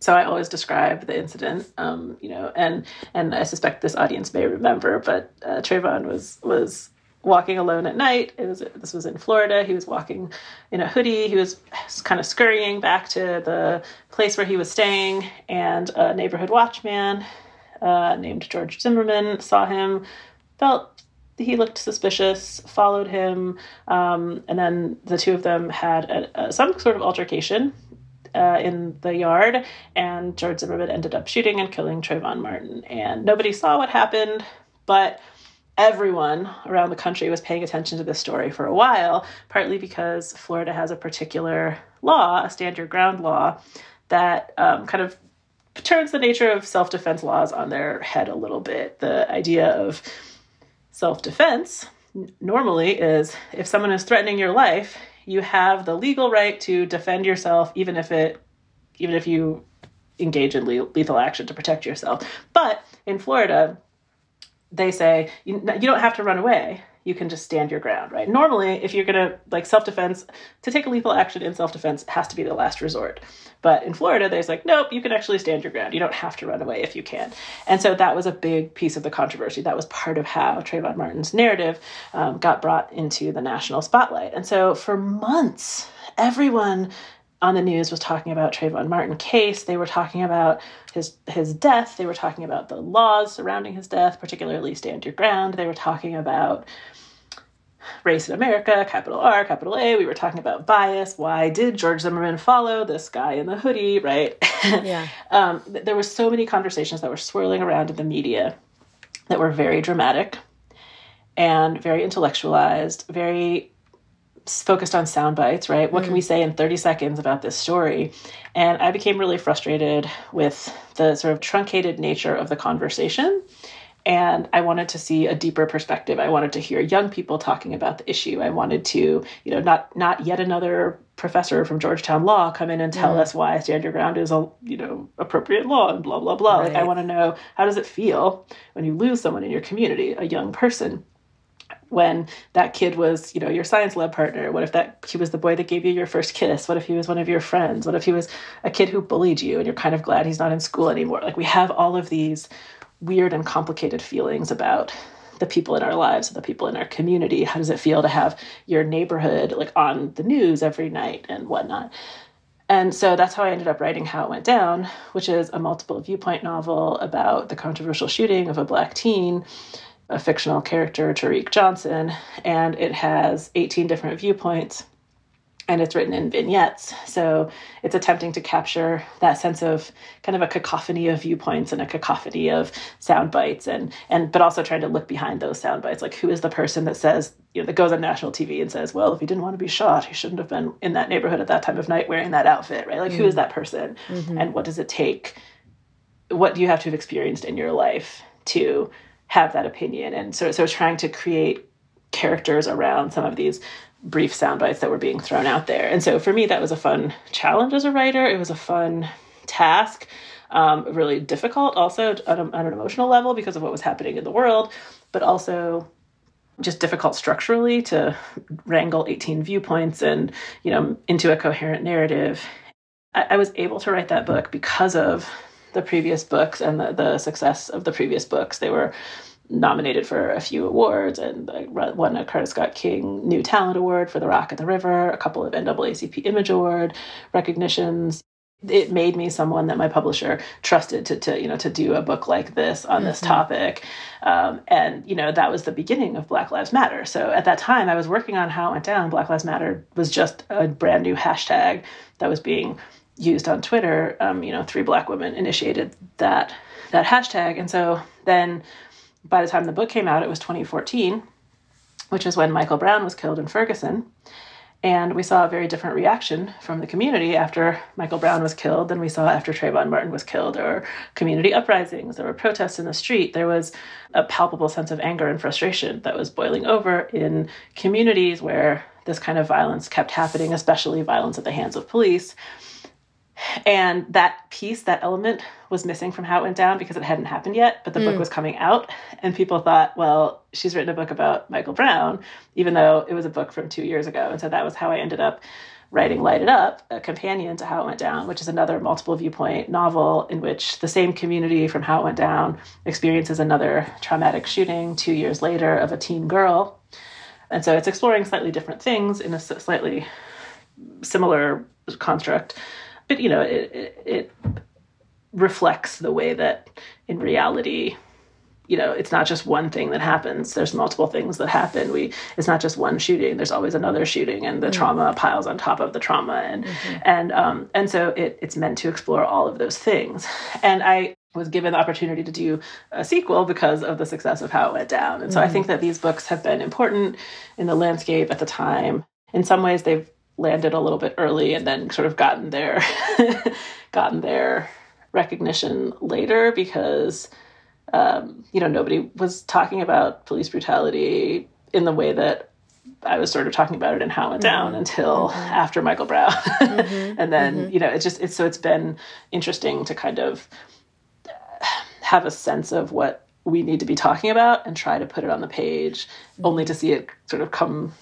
So I always describe the incident, um, you know, and and I suspect this audience may remember, but uh, Trayvon was was walking alone at night. It was this was in Florida. He was walking in a hoodie. He was kind of scurrying back to the place where he was staying, and a neighborhood watchman uh, named George Zimmerman saw him, felt he looked suspicious, followed him, um, and then the two of them had a, a, some sort of altercation. Uh, in the yard, and George Zimmerman ended up shooting and killing Trayvon Martin. And nobody saw what happened, but everyone around the country was paying attention to this story for a while, partly because Florida has a particular law, a stand your ground law, that um, kind of turns the nature of self defense laws on their head a little bit. The idea of self defense normally is if someone is threatening your life, you have the legal right to defend yourself, even if it, even if you engage in lethal action to protect yourself. But in Florida, they say you, you don't have to run away. you can just stand your ground, right? Normally, if you're gonna like self defense, to take a lethal action in self defense has to be the last resort. But in Florida, there's like, nope, you can actually stand your ground. You don't have to run away if you can. And so that was a big piece of the controversy. That was part of how Trayvon Martin's narrative um, got brought into the national spotlight. And so for months, everyone on the news was talking about Trayvon Martin case. They were talking about his his death. They were talking about the laws surrounding his death, particularly stand your ground. They were talking about race in America, capital R, capital A. We were talking about bias. Why did George Zimmerman follow this guy in the hoodie, right? Yeah. um, there were so many conversations that were swirling around in the media that were very dramatic and very intellectualized, very focused on sound bites, right? What mm. can we mm. say in 30 seconds about this story? And I became really frustrated with the sort of truncated nature of the conversation. And I wanted to see a deeper perspective. I wanted to hear young people talking about the issue. I wanted to, you know, not not yet another professor from Georgetown Law come in and tell mm. us why stand your ground is a you know appropriate law and blah blah blah. Right. Like I want to know how does it feel when you lose someone in your community, a young person when that kid was, you know, your science lab partner? What if that he was the boy that gave you your first kiss? What if he was one of your friends? What if he was a kid who bullied you and you're kind of glad he's not in school anymore? Like we have all of these weird and complicated feelings about the people in our lives the people in our community. How does it feel to have your neighborhood like on the news every night and whatnot? And so that's how I ended up writing How It Went Down, which is a multiple viewpoint novel about the controversial shooting of a black teen a fictional character, Tariq Johnson, and it has 18 different viewpoints and it's written in vignettes. So it's attempting to capture that sense of kind of a cacophony of viewpoints and a cacophony of sound bites and and but also trying to look behind those sound bites. Like who is the person that says, you know, that goes on national TV and says, Well, if he didn't want to be shot, he shouldn't have been in that neighborhood at that time of night wearing that outfit, right? Like mm-hmm. who is mm. that person? Mm-hmm. And what does it take? What do you have to have experienced in your life to have that opinion. And so, so trying to create characters around some of these brief sound bites that were being thrown out there. And so for me, that was a fun challenge as a writer. It was a fun task, um, really difficult also on, a, on an emotional level because of what was happening in the world, but also just difficult structurally to wrangle 18 viewpoints and you know into a coherent narrative I, I was able to write that book because of the previous books and the, the success of the previous books. They were nominated for a few awards and won a Coretta Scott King New Talent Award for The Rock at the River, a couple of NAACP Image Award recognitions. It made me someone that my publisher trusted to, to you know to do a book like this on mm-hmm. this topic, um, and you know that was the beginning of Black Lives Matter. So at that time, I was working on how it went down. Black Lives Matter was just a brand new hashtag that was being used on Twitter, um, you know, three black women initiated that that hashtag, and so then by the time the book came out, it was 2014, which is when Michael Brown was killed in Ferguson. And we saw a very different reaction from the community after Michael Brown was killed than we saw after Trayvon Martin was killed. There were community uprisings, there were protests in the street, there was a palpable sense of anger and frustration that was boiling over in communities where this kind of violence kept happening, especially violence at the hands of police. And that piece, that element, was missing from how it went down because it hadn't happened yet, but the mm. book was coming out. And people thought, well, she's written a book about Michael Brown, even though it was a book from two years ago. And so that was how I ended up writing Light It Up, a companion to How It Went Down, which is another multiple viewpoint novel in which the same community from How It Went Down experiences another traumatic shooting two years later of a teen girl. And so it's exploring slightly different things in a slightly similar construct but you know it, it, it reflects the way that in reality you know it's not just one thing that happens. There's multiple things that happen. We it's not just one shooting. There's always another shooting and the mm-hmm. trauma piles on top of the trauma. And mm-hmm. and um and so it, it's meant to explore all of those things. And i was given the opportunity to do a sequel because of the success of how it went down. And so mm-hmm. i think that these books have been important in the landscape at the time. In some ways they've landed a little bit early and then sort of gotten their gotten their recognition later because um, you know nobody was talking about police brutality in the way that I was sort of talking about it and how it went down mm-hmm. until mm-hmm. after Michael Brown, mm-hmm. and then mm-hmm. you know it's just it's so it's been interesting to kind of have a sense of what we need to be talking about and try to put it on the page only to see it sort of come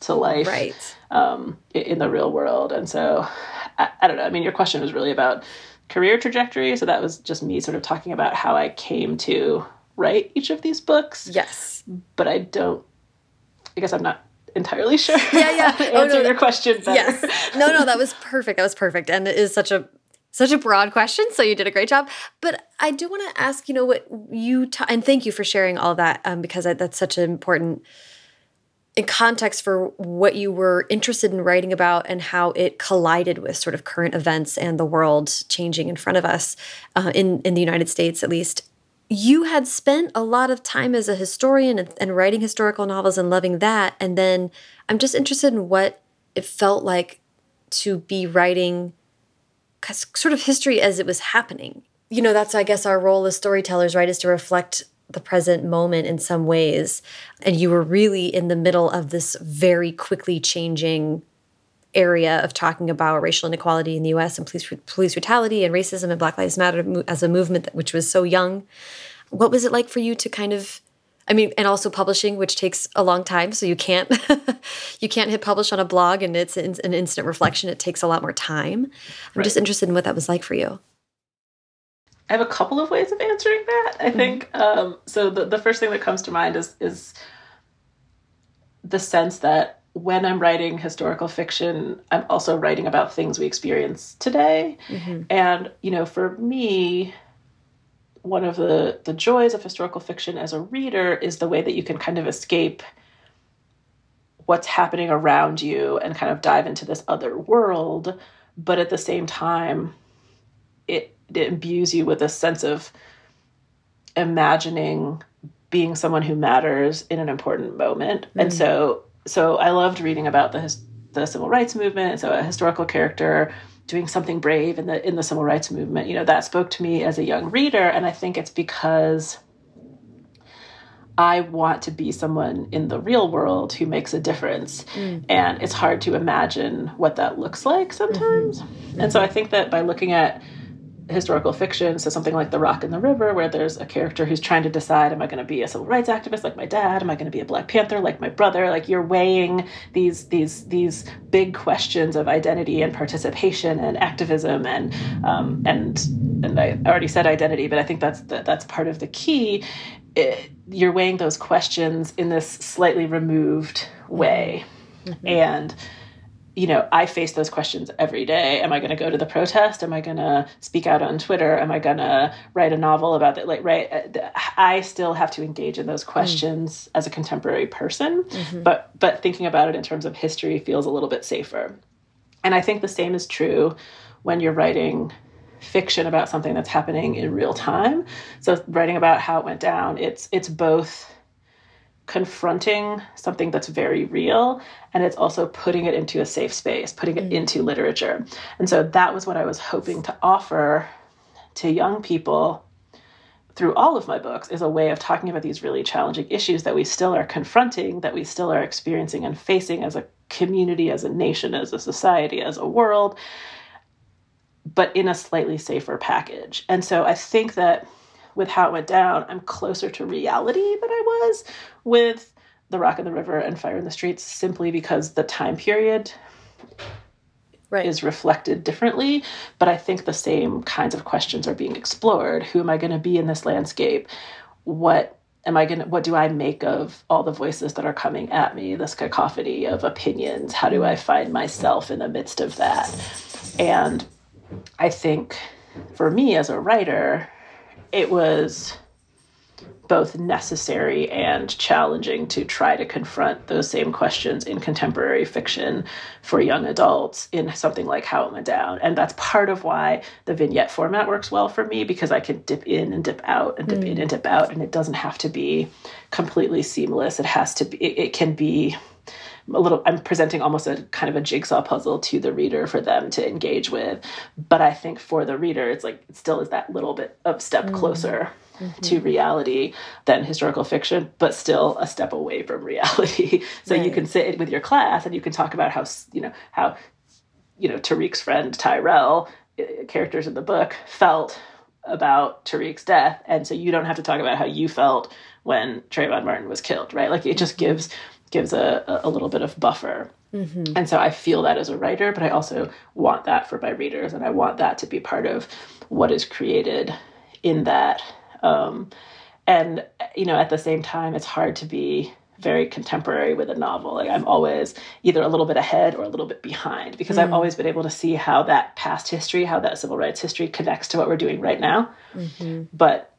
to life right. um, in the real world. And so, I, I, don't know. I mean, your question was really about career trajectory. So that was just me sort of talking about how I came to write each of these books. Yes. But I don't, I guess I'm not entirely sure. Yeah, yeah. answer oh, no, your question better. Yes. No, no, that was perfect. That was perfect. And it is such a such a broad question, so you did a great job. But I do want to ask, you know, what you and thank you for sharing all that um, because I, that's such an important in context for what you were interested in writing about and how it collided with sort of current events and the world changing in front of us uh, in in the United States, at least. You had spent a lot of time as a historian and, and writing historical novels and loving that, and then I'm just interested in what it felt like to be writing sort of history as it was happening. You know, that's, I guess, our role as storytellers, right, is to reflect the present moment in some ways. And you were really in the middle of this very quickly changing area of talking about racial inequality in the US and police, police brutality and racism and Black Lives Matter as a movement that, which was so young. What was it like for you to kind of I mean, and also publishing, which takes a long time, so you can't you can't hit publish on a blog and it's an instant reflection. It takes a lot more time. I'm right. just interested in what that was like for you. I have a couple of ways of answering that. I mm-hmm. think um, so. The the first thing that comes to mind is is the sense that when I'm writing historical fiction, I'm also writing about things we experience today. Mm-hmm. And you know, for me, one of the the joys of historical fiction as a reader is the way that you can kind of escape what's happening around you and kind of dive into this other world but at the same time it, it imbues you with a sense of imagining being someone who matters in an important moment mm. and so so i loved reading about the the civil rights movement And so a historical character doing something brave in the in the civil rights movement you know that spoke to me as a young reader and i think it's because i want to be someone in the real world who makes a difference mm. and it's hard to imagine what that looks like sometimes mm-hmm. and so i think that by looking at historical fiction, so something like The Rock and the River, where there's a character who's trying to decide, am I going to be a civil rights activist like my dad? Am I going to be a Black Panther like my brother? Like you're weighing these these these big questions of identity and participation and activism and um, and and I already said identity, but I think that's the, that's part of the key. It, you're weighing those questions in this slightly removed way, mm-hmm. and you know, I face those questions every day. Am I going to go to the protest? Am I going to speak out on Twitter? Am I going to write a novel about it? Like, right? Uh, I still have to engage in those questions mm. as a contemporary person, mm-hmm. but but thinking about it in terms of history feels a little bit safer. And I think the same is true when you're writing fiction about something that's happening in real time. So writing about how it went down, it's it's both confronting something that's very real and it's also putting it into a safe space putting it mm. into literature and so that was what i was hoping to offer to young people through all of my books is a way of talking about these really challenging issues that we still are confronting that we still are experiencing and facing as a community as a nation as a society as a world but in a slightly safer package and so i think that with how it went down, I'm closer to reality than I was with The Rock in the River and Fire in the Streets simply because the time period right. is reflected differently. But I think the same kinds of questions are being explored. Who am I going to be in this landscape? What am I going to, what do I make of all the voices that are coming at me, this cacophony of opinions? How do I find myself in the midst of that? And I think for me as a writer, it was both necessary and challenging to try to confront those same questions in contemporary fiction for young adults in something like How It Went Down. And that's part of why the vignette format works well for me because I can dip in and dip out and dip mm. in and dip out, and it doesn't have to be completely seamless. It has to be, it, it can be a little i'm presenting almost a kind of a jigsaw puzzle to the reader for them to engage with but i think for the reader it's like it still is that little bit of step mm. closer mm-hmm. to reality than historical fiction but still a step away from reality so right. you can sit with your class and you can talk about how you know how you know tariq's friend tyrell eh, characters in the book felt about Tariq's death, and so you don't have to talk about how you felt when Trayvon Martin was killed, right? Like it just mm-hmm. gives gives a, a little bit of buffer. Mm-hmm. And so I feel that as a writer, but I also want that for my readers, and I want that to be part of what is created in that. Um, and you know, at the same time, it's hard to be very contemporary with a novel. Like I'm always either a little bit ahead or a little bit behind because mm. I've always been able to see how that past history, how that civil rights history connects to what we're doing right now. Mm-hmm. But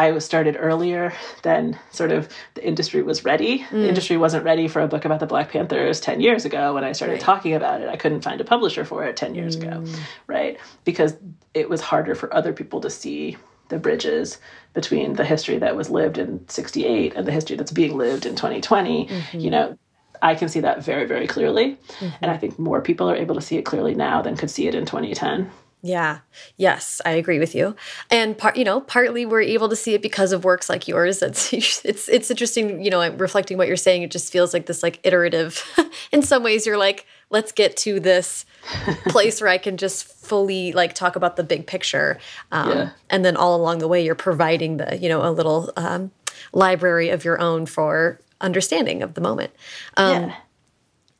I was started earlier than sort of the industry was ready. Mm. The industry wasn't ready for a book about the Black Panthers 10 years ago when I started right. talking about it. I couldn't find a publisher for it 10 years mm. ago, right? Because it was harder for other people to see the bridges between the history that was lived in 68 and the history that's being lived in 2020 mm-hmm. you know i can see that very very clearly mm-hmm. and i think more people are able to see it clearly now than could see it in 2010 yeah. Yes, I agree with you. And part, you know, partly we're able to see it because of works like yours. It's it's it's interesting, you know, reflecting what you're saying, it just feels like this like iterative. in some ways you're like, let's get to this place where I can just fully like talk about the big picture. Um, yeah. and then all along the way you're providing the, you know, a little um, library of your own for understanding of the moment. Um, yeah.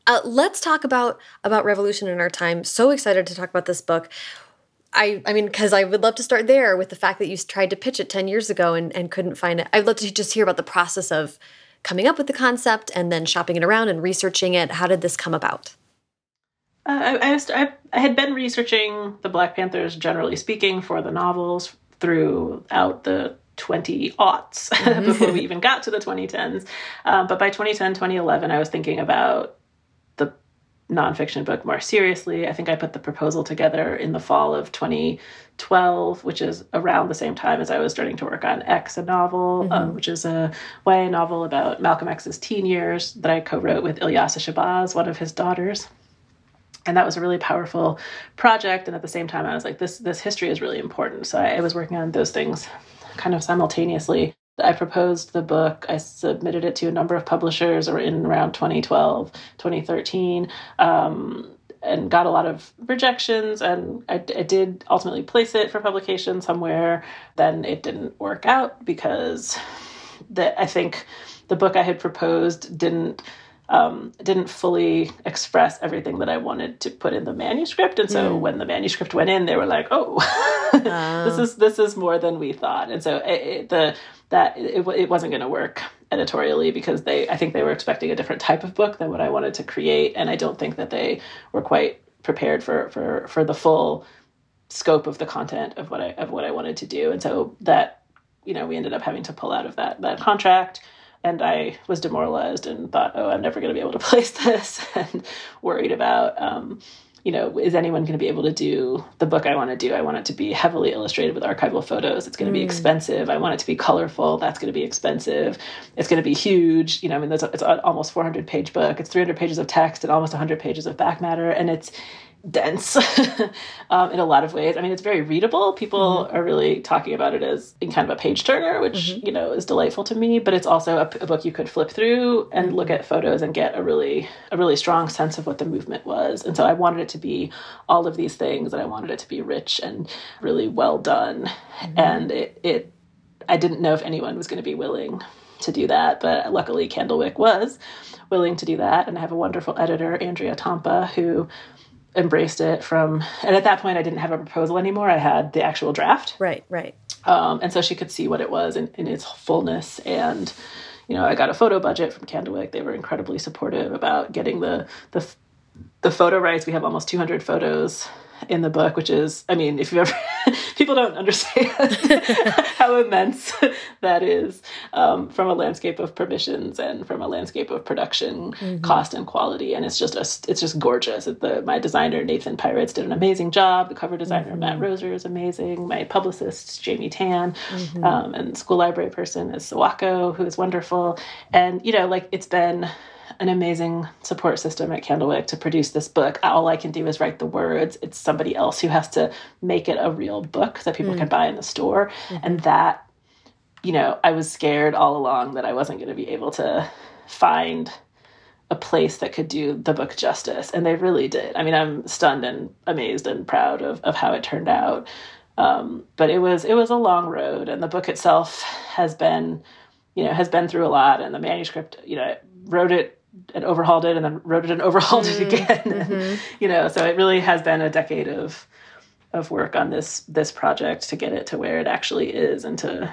Uh, let's talk about about revolution in our time. So excited to talk about this book. I, I mean, because I would love to start there with the fact that you tried to pitch it 10 years ago and, and couldn't find it. I'd love to just hear about the process of coming up with the concept and then shopping it around and researching it. How did this come about? Uh, I, I, I, had been researching the Black Panthers, generally speaking, for the novels throughout the 20 aughts mm-hmm. before we even got to the 2010s. Um, but by 2010, 2011, I was thinking about nonfiction book more seriously. I think I put the proposal together in the fall of 2012, which is around the same time as I was starting to work on X, a novel, mm-hmm. um, which is a YA novel about Malcolm X's teen years that I co wrote with Ilyasah Shabazz, one of his daughters. And that was a really powerful project. And at the same time, I was like, this, this history is really important. So I, I was working on those things kind of simultaneously. I proposed the book. I submitted it to a number of publishers or in around 2012, 2013. Um, and got a lot of rejections and I, I, did ultimately place it for publication somewhere then it didn't work out because that i think the book i had proposed didn't um, didn't fully express everything that I wanted to put in the manuscript, and so mm. when the manuscript went in, they were like, "Oh, this is this is more than we thought," and so it, it, the that it, it wasn't going to work editorially because they I think they were expecting a different type of book than what I wanted to create, and I don't think that they were quite prepared for for for the full scope of the content of what I of what I wanted to do, and so that you know we ended up having to pull out of that that contract and I was demoralized and thought, oh, I'm never going to be able to place this, and worried about, um, you know, is anyone going to be able to do the book I want to do? I want it to be heavily illustrated with archival photos. It's going to mm. be expensive. I want it to be colorful. That's going to be expensive. It's going to be huge. You know, I mean, it's almost 400 page book. It's 300 pages of text and almost 100 pages of back matter, and it's dense um, in a lot of ways. I mean, it's very readable. People mm-hmm. are really talking about it as in kind of a page turner, which mm-hmm. you know is delightful to me. But it's also a, a book you could flip through and mm-hmm. look at photos and get a really a really strong sense of what the movement was. And so I wanted it to be all of these things, and I wanted it to be rich and really well done. Mm-hmm. And it it I didn't know if anyone was going to be willing to do that, but luckily Candlewick was willing to do that. And I have a wonderful editor, Andrea Tompa, who embraced it from and at that point i didn't have a proposal anymore. I had the actual draft. Right right. Um, and so she could see what it was in, in its fullness. And you know i got a photo budget from candlewick. They were incredibly supportive about getting the the the photo rights. We have almost 200 photos in the book, which is, I mean, if you ever, people don't understand how immense that is um, from a landscape of permissions and from a landscape of production mm-hmm. cost and quality. And it's just, a, it's just gorgeous. The, my designer, Nathan Pyritz, did an amazing job. The cover designer, mm-hmm. Matt Roeser, is amazing. My publicist, Jamie Tan, mm-hmm. um, and school library person is Sawako, who is wonderful. And, you know, like it's been, an amazing support system at Candlewick to produce this book. All I can do is write the words. It's somebody else who has to make it a real book that people mm. can buy in the store. Mm-hmm. And that, you know, I was scared all along that I wasn't going to be able to find a place that could do the book justice. And they really did. I mean, I'm stunned and amazed and proud of, of how it turned out. Um, but it was it was a long road, and the book itself has been, you know, has been through a lot. And the manuscript, you know, I wrote it and overhauled it, and then wrote it and overhauled mm, it again. Mm-hmm. you know, so it really has been a decade of of work on this this project to get it to where it actually is, and to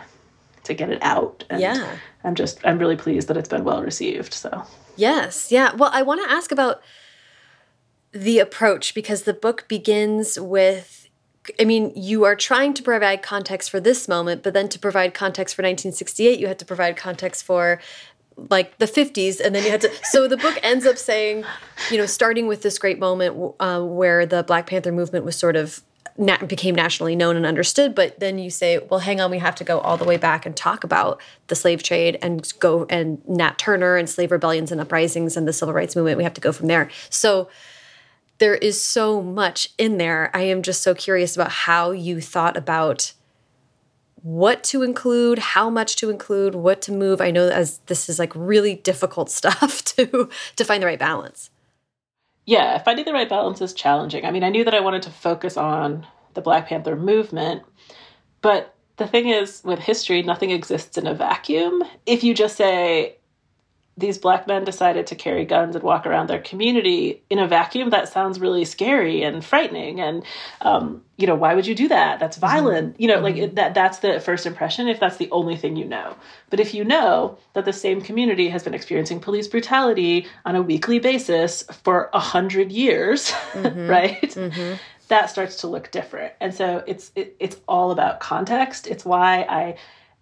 to get it out. And yeah, I'm just I'm really pleased that it's been well received. So yes, yeah. Well, I want to ask about the approach because the book begins with I mean, you are trying to provide context for this moment, but then to provide context for 1968, you had to provide context for like the 50s and then you had to so the book ends up saying you know starting with this great moment uh, where the black panther movement was sort of became nationally known and understood but then you say well hang on we have to go all the way back and talk about the slave trade and go and nat turner and slave rebellions and uprisings and the civil rights movement we have to go from there so there is so much in there. I am just so curious about how you thought about what to include, how much to include, what to move. I know as this is like really difficult stuff to to find the right balance. Yeah, finding the right balance is challenging. I mean, I knew that I wanted to focus on the Black Panther movement, but the thing is with history, nothing exists in a vacuum. If you just say these black men decided to carry guns and walk around their community in a vacuum that sounds really scary and frightening and um, you know why would you do that that's mm-hmm. violent mm-hmm. you know mm-hmm. like it, that that's the first impression if that's the only thing you know but if you know that the same community has been experiencing police brutality on a weekly basis for a hundred years mm-hmm. right mm-hmm. that starts to look different and so it's it, it's all about context it's why i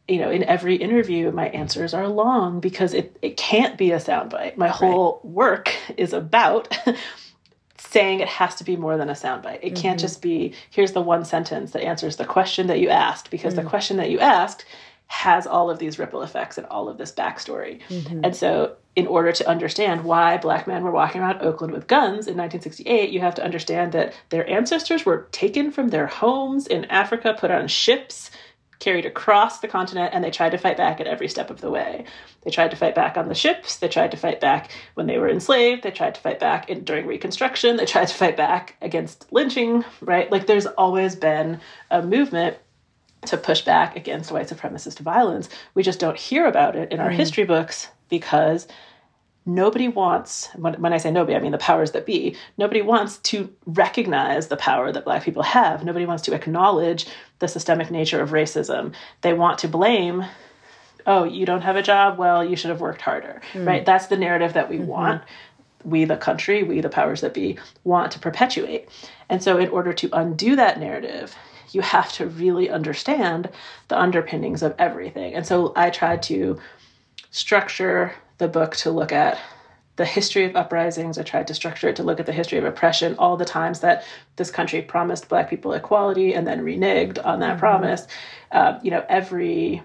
you know, in every interview, my answers are long because it, it can't be a soundbite. My whole right. work is about saying it has to be more than a soundbite. It mm-hmm. can't just be, here's the one sentence that answers the question that you asked, because mm-hmm. the mm. question that you asked has all of these ripple effects and all of this backstory. Mm-hmm. And so, in order to understand why black men were walking around Oakland with guns in 1968, you have to understand that their ancestors were taken from their homes in Africa, put on ships, carried across the continent and they tried to fight back at every step of the way. They tried to fight back on the ships, they tried to fight back when they were enslaved, they tried to fight back in, during Reconstruction, they tried to fight back against lynching, right? Like there's always been a movement to push back against white supremacist violence. We just don't hear about it in our mm. history books because nobody wants when, when i say nobody i mean the powers that be nobody wants to recognize the power that black people have. Nobody wants to acknowledge the systemic nature of racism. They want to blame oh you don't have a job? Well you should have worked harder mm. right? That's the narrative that we mm-hmm. want. We the country we the powers that be want to perpetuate. And so in order to undo that narrative you have to really understand the underpinnings of everything. And so i tried to structure the book to look at the history of uprisings. I tried to structure it to look at the history of oppression, all the times that this country promised Black people equality and then reneged on that mm-hmm. promise. Uh, you know, every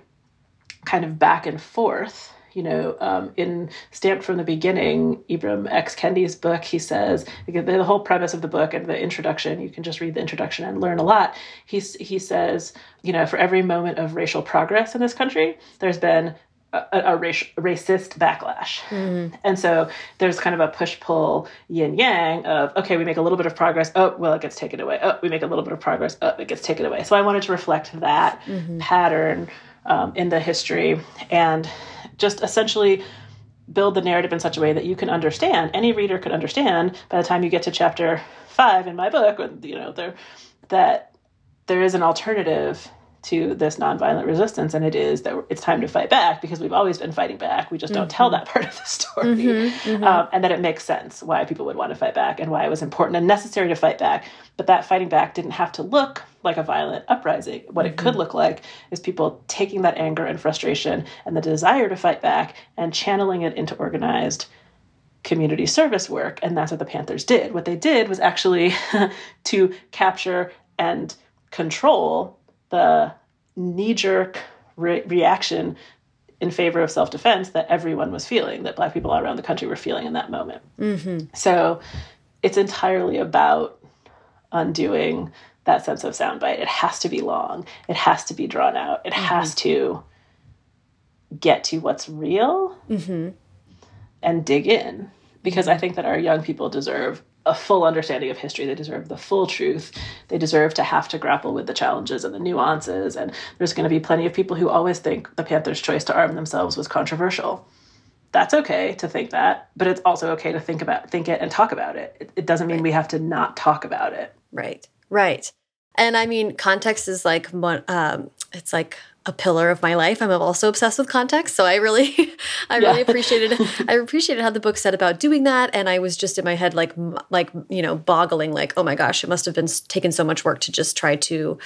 kind of back and forth. You know, um, in Stamped from the Beginning, Ibram X. Kendi's book, he says the whole premise of the book and the introduction. You can just read the introduction and learn a lot. He's, he says, you know, for every moment of racial progress in this country, there's been a, a, racist backlash. Mm. And so there's kind of a push pull yin yang of, okay, we make a little bit of progress. Oh, well, it gets taken away. Oh, we make a little bit of progress. Oh, it gets taken away. So I wanted to reflect that mm-hmm. pattern um, in the history and just essentially build the narrative in such a way that you can understand, any reader could understand by the time you get to chapter five in my book, you know, there, that there is an alternative to this nonviolent resistance, and it is that it's time to fight back because we've always been fighting back. We just don't mm-hmm. tell that part of the story, mm-hmm, mm-hmm. Um, and that it makes sense why people would want to fight back and why it was important and necessary to fight back. But that fighting back didn't have to look like a violent uprising. What it could mm-hmm. look like is people taking that anger and frustration and the desire to fight back and channeling it into organized community service work. And that's what the Panthers did. What they did was actually to capture and control the knee jerk re- reaction in favor of self defense that everyone was feeling, that Black people all around the country were feeling in that moment. Mm-hmm. So it's entirely about undoing that sense of soundbite. It has to be long, it has to be drawn out, it mm-hmm. has to get to what's real mm-hmm. and dig in because I think that our young people deserve a full understanding of history. They deserve the full truth. They deserve to have to grapple with the challenges and the nuances. And there's going to be plenty of people who always think the Panthers' choice to arm themselves was controversial. That's okay to think that, but it's also okay to think about think it and talk about it. It, it doesn't mean right. we have to not talk about it. Right. Right. And I mean, context is like um, it's like a pillar of my life. I'm also obsessed with context, so I really, I yeah. really appreciated. I appreciated how the book said about doing that, and I was just in my head like, like you know, boggling, like, oh my gosh, it must have been taken so much work to just try to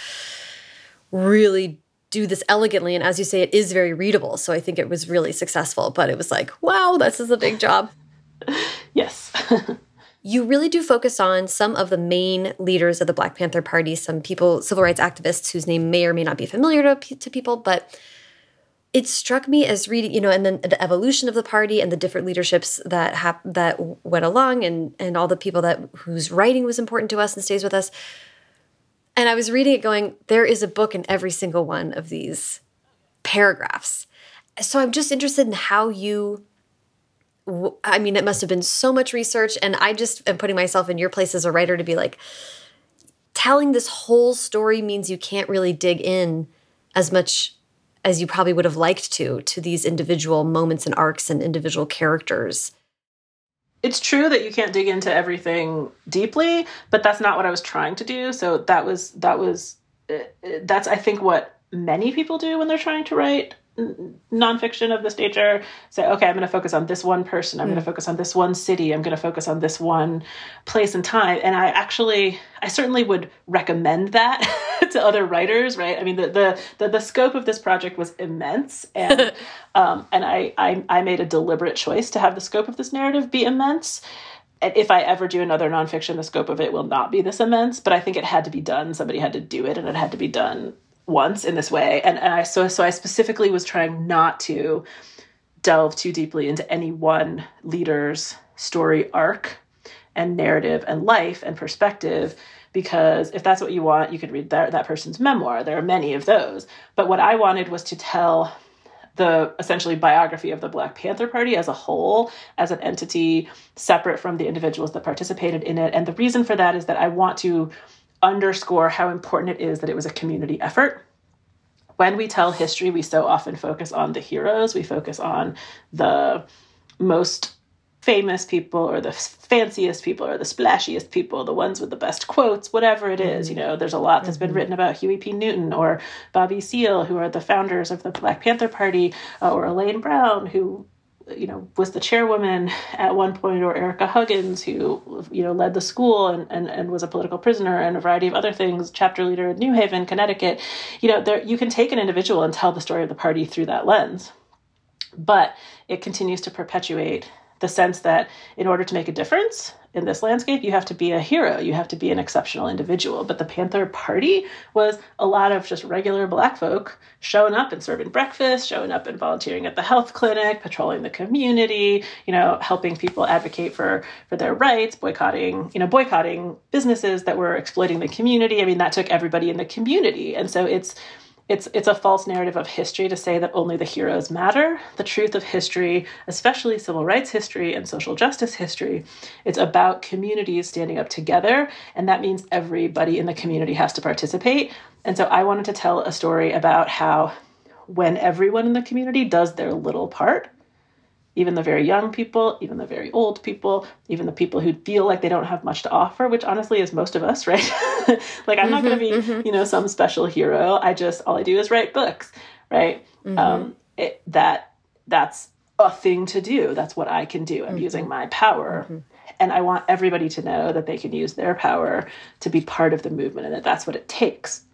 really do this elegantly. And as you say, it is very readable, so I think it was really successful. But it was like, wow, this is a big job. yes. You really do focus on some of the main leaders of the Black Panther Party, some people, civil rights activists whose name may or may not be familiar to, to people, but it struck me as reading, you know, and then the evolution of the party and the different leaderships that hap- that went along, and and all the people that whose writing was important to us and stays with us. And I was reading it, going, there is a book in every single one of these paragraphs. So I'm just interested in how you I mean, it must have been so much research. And I just am putting myself in your place as a writer to be like, telling this whole story means you can't really dig in as much as you probably would have liked to, to these individual moments and arcs and individual characters. It's true that you can't dig into everything deeply, but that's not what I was trying to do. So that was, that was, uh, that's, I think, what many people do when they're trying to write nonfiction of this nature say okay i'm going to focus on this one person. I'm mm. going to focus on this one city. I'm going to focus on this one place and time. And i actually i certainly would recommend that to other writers right? I mean the, the the, the scope of this project was immense. And um, and I, I i made a deliberate choice to have the scope of this narrative be immense. And if I ever do another nonfiction, the scope of it will not be this immense, but I think it had to be done. Somebody had to do it, and it had to be done once in this way and, and i so so i specifically was trying not to delve too deeply into any one leader's story arc and narrative and life and perspective because if that's what you want you could read that, that person's memoir there are many of those but what i wanted was to tell the essentially biography of the Black Panther Party as a whole, as an entity separate from the individuals that participated in it. And the reason for that is that I want to underscore how important it is that it was a community effort. When we tell history, we so often focus on the heroes, we focus on the most famous people or the fanciest people or the splashiest people, the ones with the best quotes, whatever it is. You know, there's a lot that's been mm-hmm. written about Huey P. Newton or Bobby Seale, who are the founders of the Black Panther Party, uh, or Elaine Brown, who you know was the chairwoman at one point or Ericka Huggins who you know led the school and, and, and was a political prisoner and a variety of other things chapter leader in new haven connecticut. You know there you can take an individual and tell the story of the party through that lens. But it continues to perpetuate the sense that in order to make a difference in this landscape, you have to be a hero, you have to be an exceptional individual. But the Panther Party was a lot of just regular black folk showing up and serving breakfast, showing up and volunteering at the health clinic, patrolling the community, you know, helping people advocate for for their rights, boycotting, you know, boycotting businesses that were exploiting the community. I mean, that took everybody in the community. And so it's it's it's a false narrative of history to say that only the heroes matter. The truth of history, especially civil rights history and social justice history, it's about communities standing up together, and that means everybody in the community has to participate. And so I wanted to tell a story about how when everyone in the community does their little part, even the very young people, even the very old people, even the people who feel like they don't have much to offer, which honestly is most of us, right? like I'm mm-hmm, not going to be, mm-hmm. you know, some special hero. I just all I do is write books, right? Mm-hmm. Um, it, that that's a thing to do. That's what I can do. I'm using mm-hmm. my power. Mm-hmm. And I want everybody to know that they can use their power to be part of the movement and that that's what it takes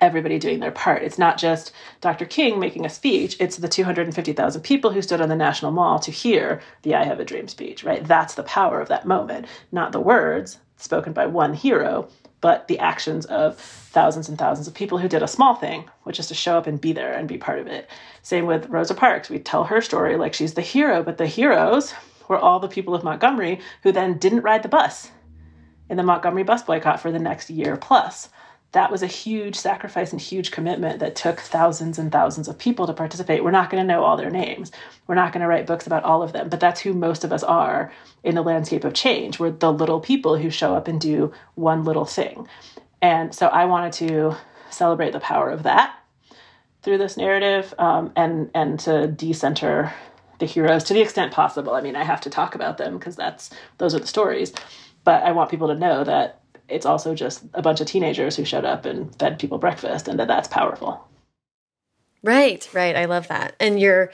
everybody doing their part. It's not just Dr. King making a speech, it's the 250,000 people who stood on the National Mall to hear the I Have a Dream speech, right? That's the power of that moment, not the words spoken by one hero, but the actions of thousands and thousands of people who did a small thing, which is to show up and be there and be part of it. Same with Rosa Parks. We tell her story like she's the hero, but the heroes were all the people of Montgomery who then didn't ride the bus in the Montgomery bus boycott for the next year plus that was a huge sacrifice and huge commitment that took thousands and thousands of people to participate. We're not going to know all their names. We're not going to write books about all of them, but that's who most of us are in the landscape of change. We're the little people who show up and do one little thing. And so I wanted to celebrate the power of that through this narrative um, and and to decenter the heroes to the extent possible. I mean, I have to talk about them because that's those are the stories, but I want people to know that it's also just a bunch of teenagers who showed up and fed people breakfast and that that's powerful. Right right. I love that. And you're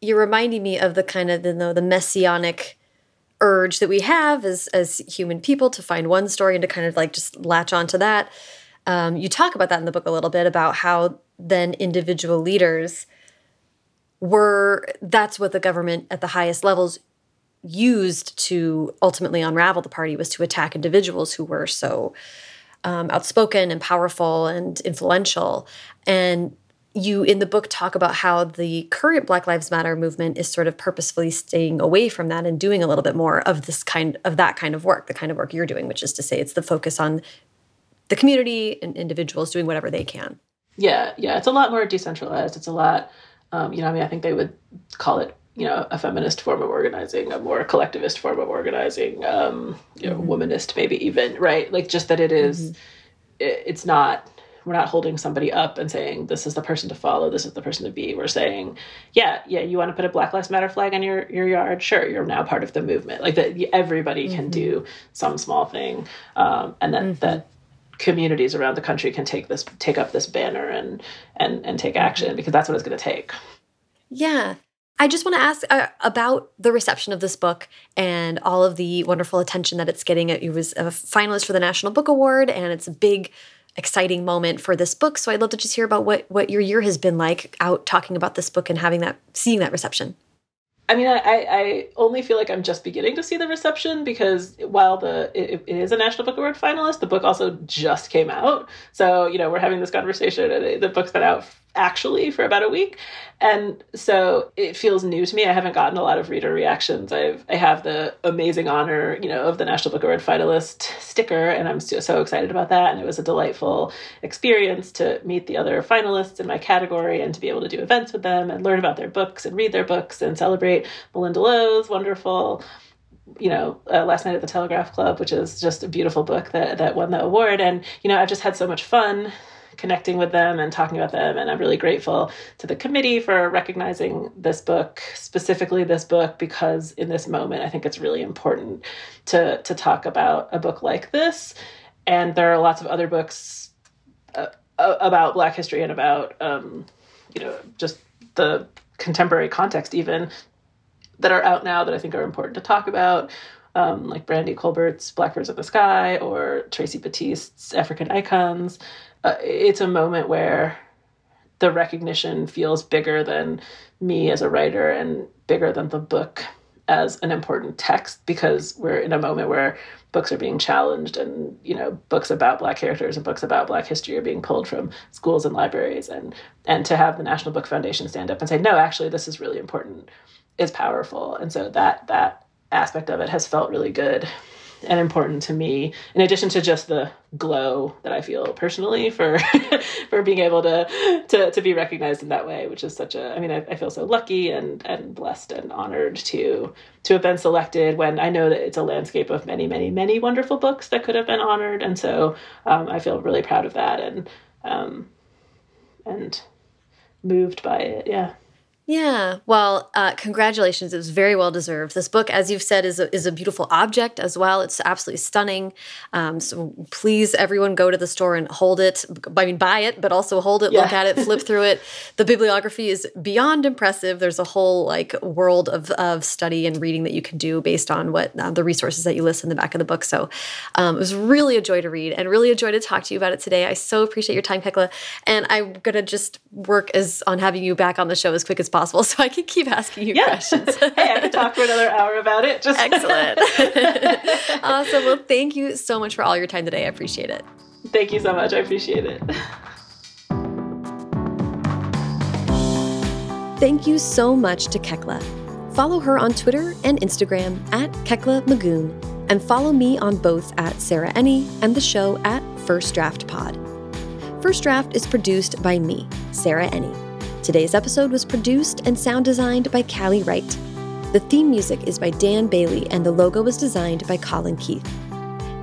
you're reminding me of the kind of the, the messianic urge that we have as as human people to find one story and to kind of like just latch onto that. Um, you talk about that in the book a little bit about how then individual leaders were that's what the government at the highest levels used to ultimately unravel the party was to attack individuals who were so um, outspoken and powerful and influential. And you in the book talk about how the current Black Lives Matter movement is sort of purposefully staying away from that and doing a little bit more of this kind of that kind of work, the kind of work you're doing, which is to say it's the focus on the community and individuals doing whatever they can. Yeah, yeah, it's a lot more decentralized. It's a lot, um, you know, I mean, I think they would call it you know a feminist form of organizing a more collectivist form of organizing um you know mm-hmm. womanist maybe even right like just that it is, mm-hmm. it, it's not we're not holding somebody up and saying this is the person to follow this is the person to be we're saying yeah yeah you want to put a black lives matter flag on your your yard sure you're now part of the movement like that everybody mm-hmm. can do some small thing um, and that mm-hmm. that communities around the country can take this take up this banner and and and take action mm-hmm. because that's what it's going to take yeah I just want to ask uh, about the reception of this book and all of the wonderful attention that it's getting. It was a finalist for the National Book Award, and it's a big, exciting moment for this book. So I'd love to just hear about what what your year has been like out talking about this book and having that seeing that reception. I mean, I, I only feel like I'm just beginning to see the reception because while the it, it is a National Book Award finalist, the book also just came out. So you know, we're having this conversation, and the book's been out actually for about a week. And so it feels new to me. I haven't gotten a lot of reader reactions. I've i have the amazing honor you know of the national book award finalist sticker and i'm so, so excited about that. And it was a delightful experience to meet the other finalists in my category and to be able to do events with them and learn about their books and read their books and celebrate Malinda lo's wonderful you know, uh, last night at the Telegraph Club, which is just a beautiful book that that won the award. And you know, I've just had so much fun connecting with them and talking about them. And I'm really grateful to the committee for recognizing this book, specifically this book, because in this moment, I think it's really important to, to talk about a book like this. And there are lots of other books uh, about Black history and about, um, you know, just the contemporary context, even that are out now that I think are important to talk about. Um, like Brandy Colbert's Blackbirds of the Sky or Tracey Baptiste's African Icons uh, it's a moment where the recognition feels bigger than me as a writer and bigger than the book as an important text because we're in a moment where books are being challenged and you know books about black characters and books about black history are being pulled from schools and libraries and and to have the national book foundation stand up and say no actually this is really important. Is powerful. And so that that aspect of it has felt really good and important to me in addition to just the glow that i feel personally for for being able to, to to be recognized in that way which is such a i mean I, I, feel so lucky and and blessed and honored to to have been selected when i know that it's a landscape of many many many wonderful books that could have been honored. And so um, i feel really proud of that and um, and moved by it. Yeah yeah. Well, uh, congratulations. It was very well deserved. This book, as you've said, is a, is a beautiful object as well. It's absolutely stunning. Um, so please, everyone, go to the store and hold it. I mean, buy it, but also hold it, yeah. look at it, flip through it. The bibliography is beyond impressive. There's a whole like world of, of study and reading that you can do based on what uh, the resources that you list in the back of the book. So um, it was really a joy to read and really a joy to talk to you about it today. I so appreciate your time, Kekla. And I'm going to just work as on having you back on the show as quick as possible possible so I can keep asking you yeah. questions. hey, I could talk for another hour about it. Just Excellent. awesome. Well, thank you so much for all your time today. I appreciate it. Thank you so much. I appreciate it. Thank you so much to Kekla. Follow her on Twitter and Instagram at Kekla Magoon, and follow me on both at Sarah Enni and the show at First Draft Pod. First Draft is produced by me, Sarah Enni. Today's episode was produced and sound designed by Callie Wright. The theme music is by Dan Bailey, and the logo was designed by Colin Keith.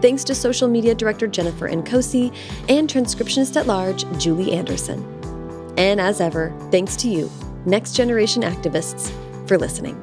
Thanks to social media director Jennifer Nkosi and transcriptionist at large Julie Anderson. And as ever, thanks to you, Next Generation activists, for listening.